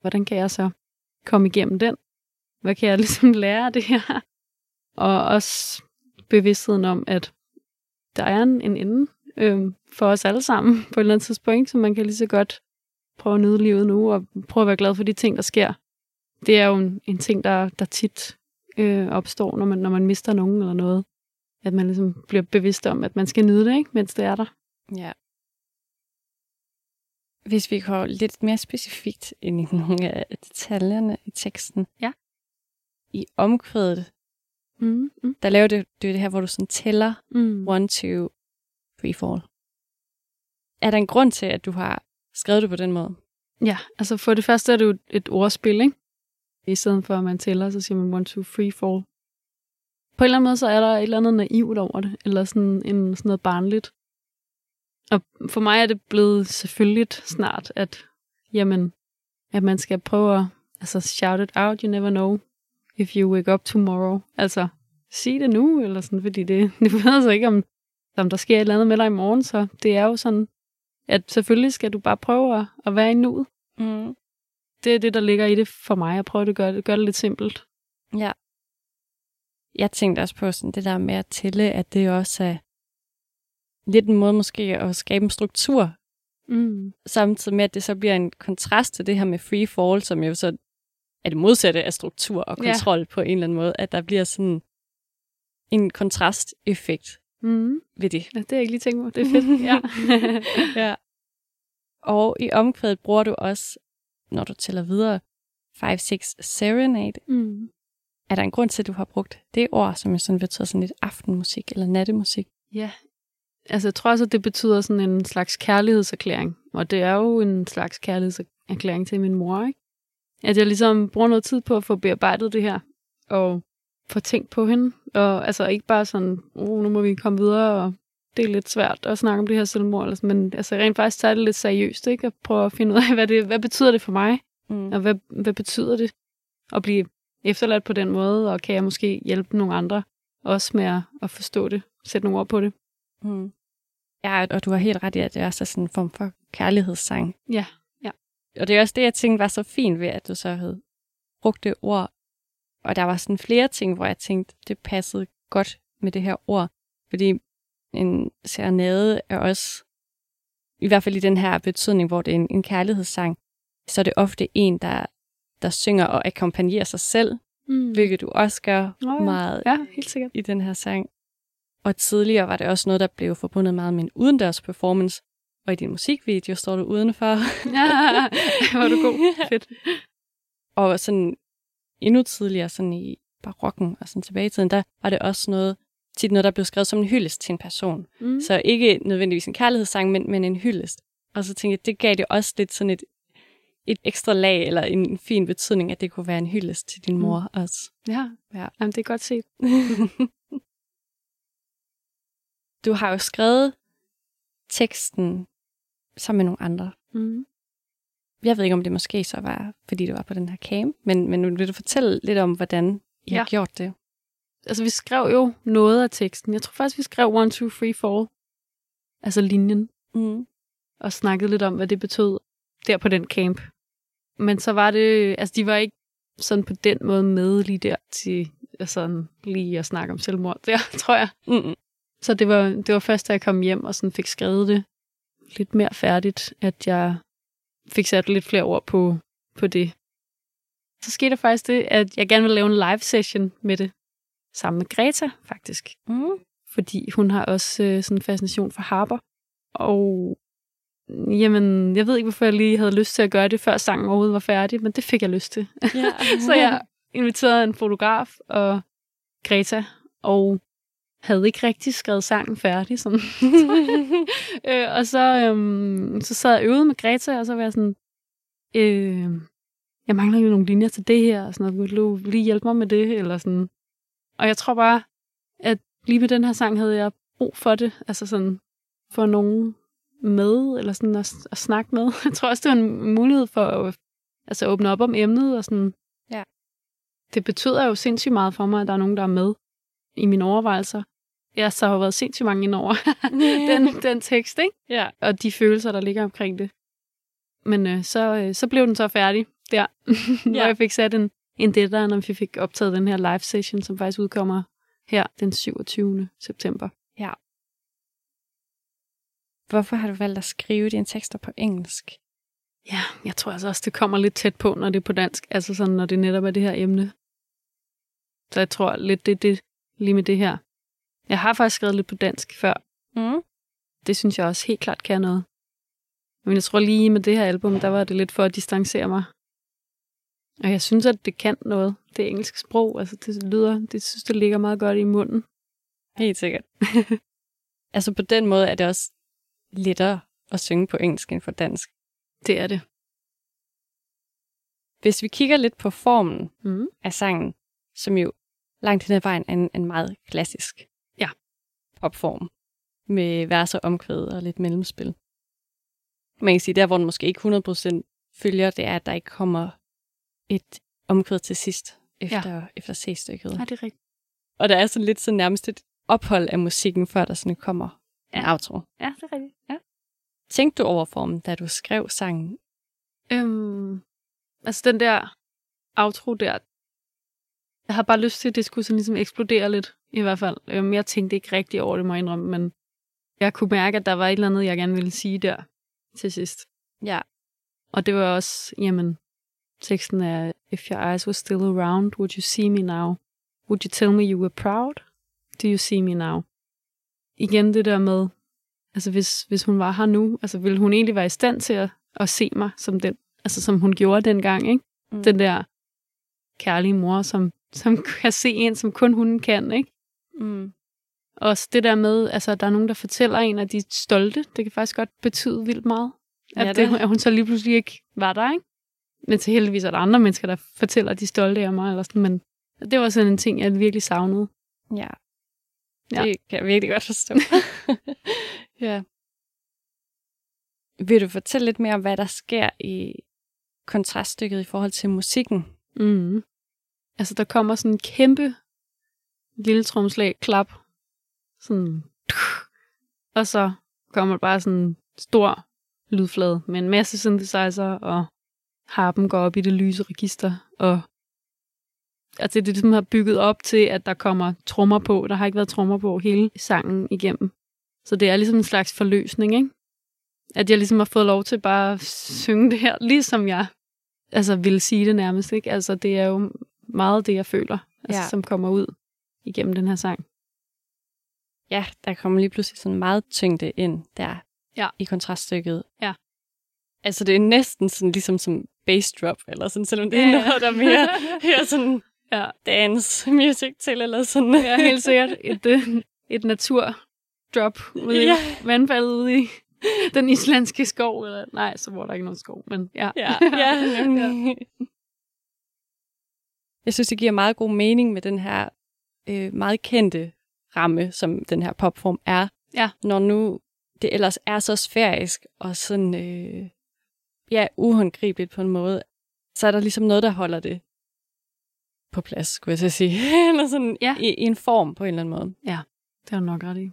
Hvordan kan jeg så komme igennem den? Hvad kan jeg ligesom lære af det her? Og også bevidstheden om, at der er en, en ende øh, for os alle sammen på et eller andet tidspunkt, så man kan lige så godt prøve at nyde livet nu, og prøve at være glad for de ting, der sker. Det er jo en, en ting, der, der tit øh, opstår, når man, når man mister nogen eller noget. At man ligesom bliver bevidst om, at man skal nyde det, ikke, mens det er der. Ja. Hvis vi går lidt mere specifikt ind i nogle af detaljerne i teksten. Ja. I omkvædet, Mm, mm. Der laver du, du det her, hvor du sådan tæller mm. one, two, three, four. Er der en grund til, at du har skrevet det på den måde? Ja, altså for det første er det jo et ordspil, ikke? I stedet for, at man tæller, så siger man one, two, three, four. På en eller anden måde, så er der et eller andet naivt over det, eller sådan, en, sådan noget barnligt. Og for mig er det blevet selvfølgelig snart, at, jamen, at man skal prøve at altså, shout it out, you never know if you wake up tomorrow. Altså, sig det nu, eller sådan, fordi det, det ved altså ikke, om, om der sker et eller andet med dig i morgen, så det er jo sådan, at selvfølgelig skal du bare prøve at, at være i nuet. Mm. Det er det, der ligger i det for mig, at prøve at gøre det, gøre det lidt simpelt. Ja. Jeg tænkte også på sådan det der med at tælle, at det også er lidt en måde måske at skabe en struktur, Mm. samtidig med, at det så bliver en kontrast til det her med free fall, som jo så er det modsatte af struktur og Ja. kontrol på en eller anden måde, at der bliver sådan en kontrasteffekt Mm. ved det. Ja, det har jeg ikke lige tænkt på. Det er fedt. ja. ja. Og i omkvædet bruger du også, når du tæller videre, 5-6 serenade. mm. Er der en grund til, at du har brugt det ord, som jo sådan betyder sådan lidt aftenmusik eller nattemusik? Ja, altså jeg tror også, at det betyder sådan en slags kærlighedserklæring. Og det er jo en slags kærlighedserklæring til min mor, ikke? At jeg ligesom bruger noget tid på at få bearbejdet det her, og få tænkt på hende. Og altså ikke bare sådan, oh, nu må vi komme videre, og det er lidt svært at snakke om det her selvmord, eller sådan, men altså rent faktisk tage det lidt seriøst, ikke? Og prøve at finde ud af, hvad, det, hvad betyder det for mig? Mm. Og hvad, hvad betyder det at blive efterladt på den måde, og kan jeg måske hjælpe nogle andre også med at, at forstå det, sætte nogle ord på det? Mm. Ja, og du har helt ret i, at det også er sådan en form for kærlighedssang. Ja, Og det er også det, jeg tænkte var så fint ved, at du så havde brugt det ord. Og der var sådan flere ting, hvor jeg tænkte, det passede godt med det her ord. Fordi en serenade er også, i hvert fald i den her betydning, hvor det er en, en kærlighedssang, så er det ofte en, der, der synger og akkompagnerer sig selv, mm. hvilket du også gør ja. meget Ja, helt sikkert. i den her sang. Og tidligere var det også noget, der blev forbundet meget med en udendørs performance. Og i din musikvideo står du udenfor. Ja, er du god. Fedt. og sådan endnu tidligere, sådan i barokken og sådan tilbage i tiden, der var det også noget, tit noget, der blev skrevet som en hyldest til en person. Mm. Så ikke nødvendigvis en kærlighedssang, men, men en hyldest. Og så tænkte jeg, det gav det også lidt sådan et, et ekstra lag, eller en, fin betydning, at det kunne være en hyldest til din Mm. mor også. Ja, Ja. Jamen, det er godt set. du har jo skrevet teksten sammen med nogle andre. Mm. Jeg ved ikke, om det måske så var, fordi du var på den her camp, men, men vil du fortælle lidt om, hvordan I Ja. har gjort det? Altså, vi skrev jo noget af teksten. Jeg tror faktisk, vi skrev 1, 2, 3, 4. Altså linjen. Mm. Og snakkede lidt om, hvad det betød der på den camp. Men så var det... Altså, de var ikke sådan på den måde med lige der til sådan lige at snakke om selvmord der, tror jeg. Mm. Så det var, det var først, da jeg kom hjem og sådan fik skrevet det lidt mere færdigt, at jeg fik sat lidt flere ord på, på det. Så skete der faktisk det, at jeg gerne ville lave en live session med det, sammen med Greta faktisk. Mm. Fordi hun har også øh, sådan en fascination for harper. Og jamen, jeg ved ikke, hvorfor jeg lige havde lyst til at gøre det, før sangen overhovedet var færdig, men det fik jeg lyst til. Ja. Så jeg inviterede en fotograf og Greta, og havde ikke rigtig skrevet sangen færdig. Sådan. øh, og så, øhm, så sad jeg øvede med Greta, og så var jeg sådan, øh, jeg mangler jo nogle linjer til det her, og sådan noget, vil du lige hjælpe mig med det, eller sådan. Og jeg tror bare, at lige med den her sang havde jeg brug for det, altså sådan, for nogen med, eller sådan at, at snakke med. Jeg tror også, det var en mulighed for at altså, åbne op om emnet, og sådan, Ja. det betyder jo sindssygt meget for mig, at der er nogen, der er med i mine overvejelser. Jeg så har været sindssygt mange ind over den, den tekst, ikke? ja. og de følelser, der ligger omkring det. Men øh, så, øh, så blev den så færdig der, Ja. jeg fik sat en, en deadline, når vi fik optaget den her live session, som faktisk udkommer her den 27. september. Hvorfor har du valgt at skrive dine tekster på engelsk? Ja, jeg tror altså også, det kommer lidt tæt på, når det er på dansk, altså sådan, når det netop er det her emne. Så jeg tror lidt, det er det lige med det her. Jeg har faktisk skrevet lidt på dansk før. Mm. Det synes jeg også helt klart kan noget. Men jeg tror lige med det her album, der var det lidt for at distancere mig. Og jeg synes, at det kan noget. Det engelske sprog, altså det lyder, det synes, det ligger meget godt i munden. Helt sikkert. altså på den måde er det også lettere at synge på engelsk end på dansk. Det er det. Hvis vi kigger lidt på formen Mm. af sangen, som jo langt hen ad vejen er en, en meget klassisk. Popform, med vers og omkvæd og lidt mellemspil. Man kan sige, der hvor den måske ikke 100% følger, det er, at der ikke kommer et omkvæd til sidst efter, ja. efter C-stykket. Ja, det er rigtigt. Og der er sådan lidt sådan nærmest et ophold af musikken, før der sådan kommer ja. en Ja. outro. Ja, det er rigtigt. Ja. Tænkte du over formen, da du skrev sangen? Øhm, altså den der outro der, jeg har bare lyst til, at det skulle sådan ligesom eksplodere lidt, i hvert fald. Øhm, jeg tænkte ikke rigtig over det, må jeg indrømme, men jeg kunne mærke, at der var et eller andet, jeg gerne ville sige der til sidst. Ja. Og det var også, jamen, teksten er, If your eyes were still around, would you see me now? Would you tell me you were proud? Do you see me now? Igen det der med, altså hvis, hvis hun var her nu, altså ville hun egentlig være i stand til at, at se mig som den, altså som hun gjorde dengang, ikke? Mm. Den der kærlige mor, som, som kan se en, som kun hun kan, ikke? Mm. Også det der med, altså der er nogen, der fortæller en, at de er stolte, det kan faktisk godt betyde vildt meget. At, Ja, ja, det- det, at hun så lige pludselig ikke var der, ikke? Men til heldigvis er der andre mennesker, der fortæller, at de er stolte af mig, eller sådan, men det var sådan en ting, jeg virkelig savnede. Ja. Ja. Det kan jeg virkelig godt forstå. ja. Vil du fortælle lidt mere om, hvad der sker i kontraststykket i forhold til musikken? Mm. Altså, der kommer sådan en kæmpe lille tromslag, klap, sådan, og så kommer der bare sådan en stor lydflade med en masse synthesizer, og harpen går op i det lyse register, og altså det, det ligesom har bygget op til, at der kommer trommer på. Der har ikke været trommer på hele sangen igennem. Så det er ligesom en slags forløsning, ikke? At jeg ligesom har fået lov til bare at synge det her, ligesom jeg altså ville sige det nærmest, ikke? Altså det er jo meget det, jeg føler, altså, Ja. ja. som kommer ud igennem den her sang. Ja, der kommer lige pludselig sådan meget tyngde ind der Ja. i kontraststykket. Ja. Altså det er næsten sådan ligesom som bass drop, eller sådan, selvom det er Ja, ja. noget, der er mere her sådan Ja, dance music til, eller sådan. ja helt sikkert. Et, øh, et naturdrop ude Ja. i vandfaldet ude i den islandske skov. Eller, nej, så var der ikke nogen skov, men ja. Ja, ja, nemlig. Jeg synes, det giver meget god mening med den her øh, meget kendte ramme, som den her popform er. Ja. Når nu det ellers er så sfærisk og sådan, øh, ja, uhåndgribeligt på en måde, så er der ligesom noget, der holder det på plads, skulle jeg så sige. Eller sådan Ja. i, i en form på en eller anden måde. Det har du nok ret i.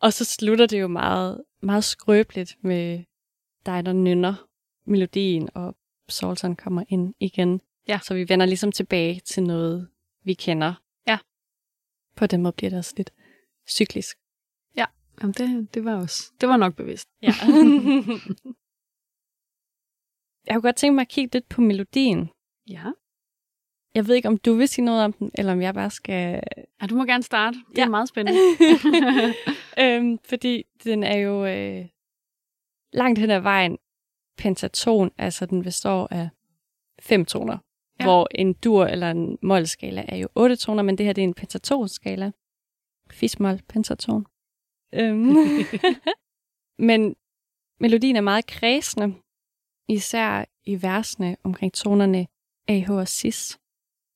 Og så slutter det jo meget, meget skrøbeligt med dig, der nynner melodien, og Solson kommer ind igen. Ja. Så vi vender ligesom tilbage til noget, vi kender. Ja. På den måde bliver det også lidt cyklisk. Jamen, det, det var også, det var nok bevidst. Ja. jeg kunne godt tænke mig at kigge lidt på melodien. Ja. Jeg ved ikke, om du vil sige noget om den, eller om jeg bare skal... ja du må gerne starte. Det Ja. er meget spændende. øhm, fordi den er jo øh, langt hen ad vejen pentaton, altså den består af fem toner, Ja. hvor en dur eller en målskala er jo otte toner, men det her det er en pentatonskala. Fismol, pentaton. Øhm. men melodien er meget kredsende, især i versene omkring tonerne AH og cis,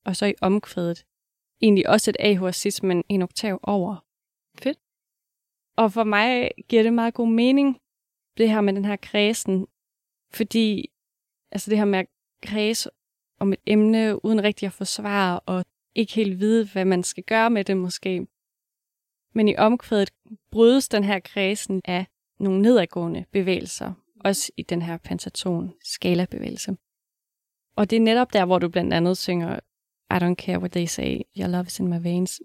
og så i omkvædet. Egentlig også et AH og cis, men en oktav over. Fedt. Og for mig giver det meget god mening, det her med den her kredsen, fordi altså det her med at kredse om et emne, uden rigtig at forsvare, og ikke helt vide, hvad man skal gøre med det måske. Men i omkvædet brydes den her kredsen af nogle nedadgående bevægelser, også i den her pentaton-skala-bevægelse. Og det er netop der, hvor du blandt andet synger I don't care what they say, your love is in my veins.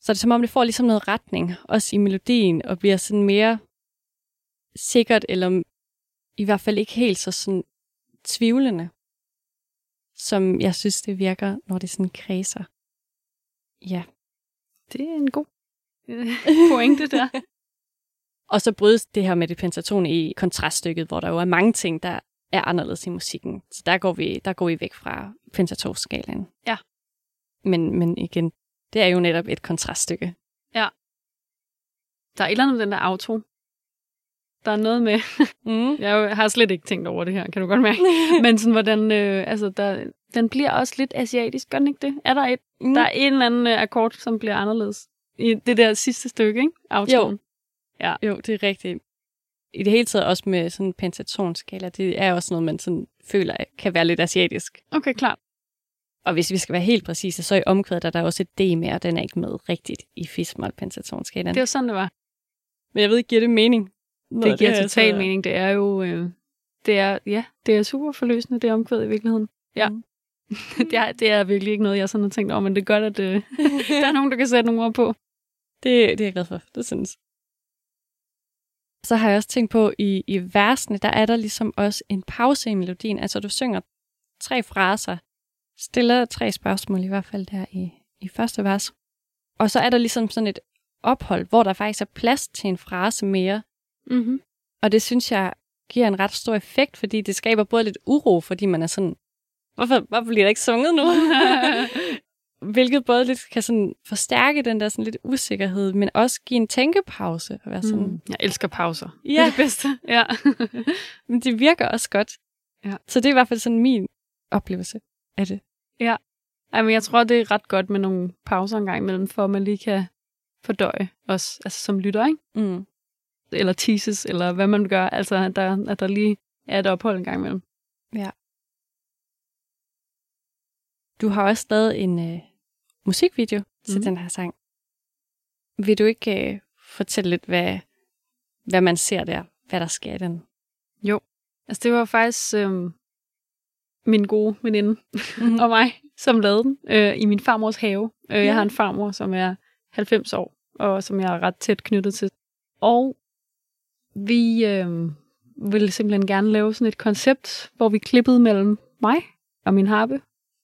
Så det er som om, det får ligesom noget retning, også i melodien, og bliver sådan mere sikkert, eller i hvert fald ikke helt så sådan tvivlende, som jeg synes, det virker, når det sådan kredser. Ja. det er en god pointe der. Og så brydes det her med det pentaton i kontraststykket, hvor der jo er mange ting, der er anderledes i musikken. Så der går vi, der går vi væk fra pentatonskalaen. Ja. Men, men igen, det er jo netop et kontraststykke. Der er et eller andet med den der auto. Der er noget med, Mm. jeg har slet ikke tænkt over det her, kan du godt mærke. Men sådan, hvordan, øh, altså, der, den bliver også lidt asiatisk, gør den ikke det? Er der et, Mm. der er en eller anden øh, akkord, som bliver anderledes i det der sidste stykke, ikke? Autoen. Jo, det er rigtigt. I det hele taget også med sådan en pentatonskala, det er også noget, man sådan føler kan være lidt asiatisk. Okay, klart. Og hvis vi skal være helt præcise, så i omkvædet er der også et D med, og den er ikke med rigtigt i fismal pentatonskalaen. Det var sådan, det var. Men jeg ved ikke, giver det mening? Det giver total mening. Det er jo, øh, det er, ja, det er super forløsende, det omkvæd i virkeligheden. Ja. Mm. det, er, det er virkelig ikke noget, jeg sådan har tænkt over, men det er godt, at øh, der er nogen, der kan sætte nogle ord på. Det, det er jeg glad for, det synes Så har jeg også tænkt på, i, i versene, der er der ligesom også en pause i melodien. Altså, du synger tre fraser, stiller tre spørgsmål, i hvert fald der i, i første vers. Og så er der ligesom sådan et ophold, hvor der faktisk er plads til en frase mere. Mm-hmm. Og det synes jeg giver en ret stor effekt, fordi det skaber både lidt uro, fordi man er sådan, hvorfor, hvorfor bliver der ikke sunget nu? Hvilket både lidt kan sådan forstærke den der sådan lidt usikkerhed, men også give en tænkepause. Og være sådan, mm. Jeg elsker pauser. Ja. Det er det bedste. Ja. men det virker også godt. Ja. Så det er i hvert fald sådan min oplevelse af det. Ja. Ej, men jeg tror, det er ret godt med nogle pauser en gang imellem, for at man lige kan fordøje os, altså som lytter, ikke? Mm. Eller teases, eller hvad man gør. Altså, at der, at der lige er et ophold en gang imellem. Ja. Du har også lavet en øh, musikvideo til mm. den her sang. Vil du ikke øh, fortælle lidt, hvad, hvad man ser der? Hvad der sker i den? Jo. Altså, det var faktisk øh, min gode veninde mm. og mig, som lavede den øh, i min farmors have. Øh, ja. Jeg har en farmor, som er 90 år, og som jeg er ret tæt knyttet til. Og vi øh, ville simpelthen gerne lave sådan et koncept, hvor vi klippede mellem mig og min harpe,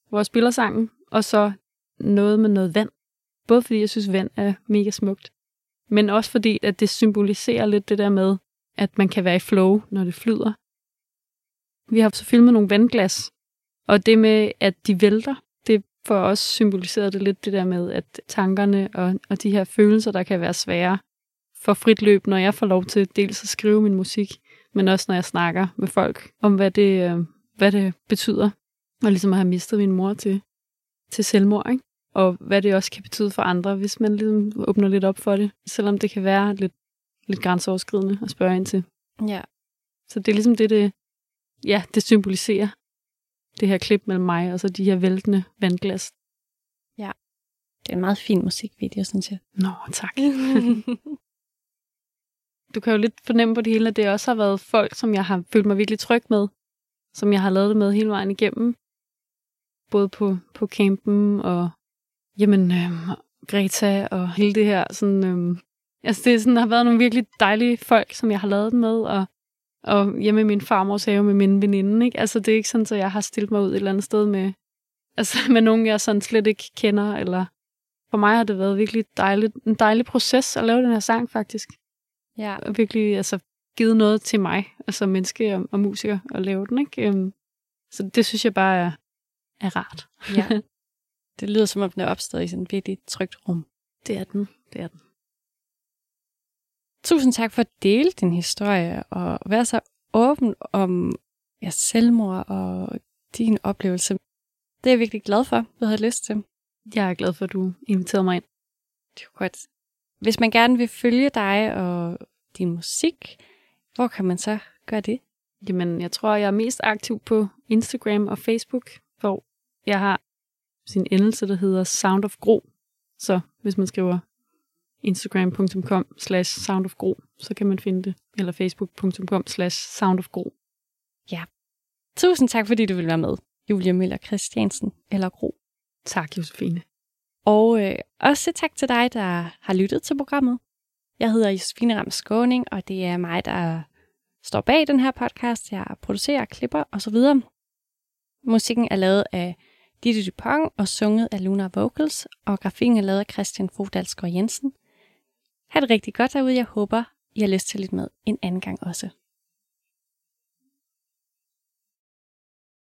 hvor jeg spiller sangen, og så noget med noget vand. Både fordi jeg synes, vand er mega smukt, men også fordi, at det symboliserer lidt det der med, at man kan være i flow, når det flyder. Vi har så filmet nogle vandglas, og det med, at de vælter, det får også symboliseret det lidt det der med, at tankerne og, og de her følelser, der kan være svære, for frit løb, når jeg får lov til dels at skrive min musik, men også når jeg snakker med folk om, hvad det, øh, hvad det betyder. Og ligesom at have mistet min mor til, til selvmord, ikke? Og hvad det også kan betyde for andre, hvis man ligesom åbner lidt op for det, selvom det kan være lidt, lidt grænseoverskridende at spørge ind til. Ja. Så det er ligesom det, det, ja, det symboliserer det her klip mellem mig og så de her væltende vandglas. Ja. Det er en meget fin musikvideo, synes jeg. Nå, tak. du kan jo lidt fornemme på det hele, at det også har været folk, som jeg har følt mig virkelig tryg med, som jeg har lavet det med hele vejen igennem. Både på, på campen og jamen, øhm, Greta og hele det her. Sådan, øhm, altså det sådan, der har været nogle virkelig dejlige folk, som jeg har lavet det med, og, og hjemme i min farmors have med min veninde. Ikke? Altså det er ikke sådan, at jeg har stillet mig ud et eller andet sted med, altså, med nogen, jeg sådan slet ikke kender. Eller for mig har det været virkelig dejligt, en dejlig proces at lave den her sang, faktisk. Ja. Og virkelig altså, givet noget til mig, altså menneske og, og musiker, at lave den. Ikke? Um, så det synes jeg bare er, er rart. Ja. Det lyder som om, den er opstået i sådan et virkelig trygt rum. Det er den. Det er den. Tusind tak for at dele din historie og være så åben om ja, selvmord og din oplevelse. Det er jeg virkelig glad for, du havde lyst til. Jeg er glad for, at du inviterede mig ind. Det er godt. Hvis man gerne vil følge dig og din musik, hvor kan man så gøre det? Jamen, jeg tror, jeg er mest aktiv på Instagram og Facebook, hvor jeg har sin endelse, der hedder Sound of Gro. Så hvis man skriver instagram.com slash soundofgro, så kan man finde det. Eller facebook.com slash soundofgro. Ja. Tusind tak, fordi du vil være med, Julia Møller Christiansen eller Gro. Tak, Josefine. Og øh, også tak til dig, der har lyttet til programmet. Jeg hedder Josefine Ram Skåning, og det er mig, der står bag den her podcast. Jeg producerer, klipper osv. Musikken er lavet af Ditte Dupont og sunget af Luna Vocals, og grafikken er lavet af Christian Fodalsgaard Jensen. Ha' det rigtig godt derude. Jeg håber, I har lyst til lidt med en anden gang også.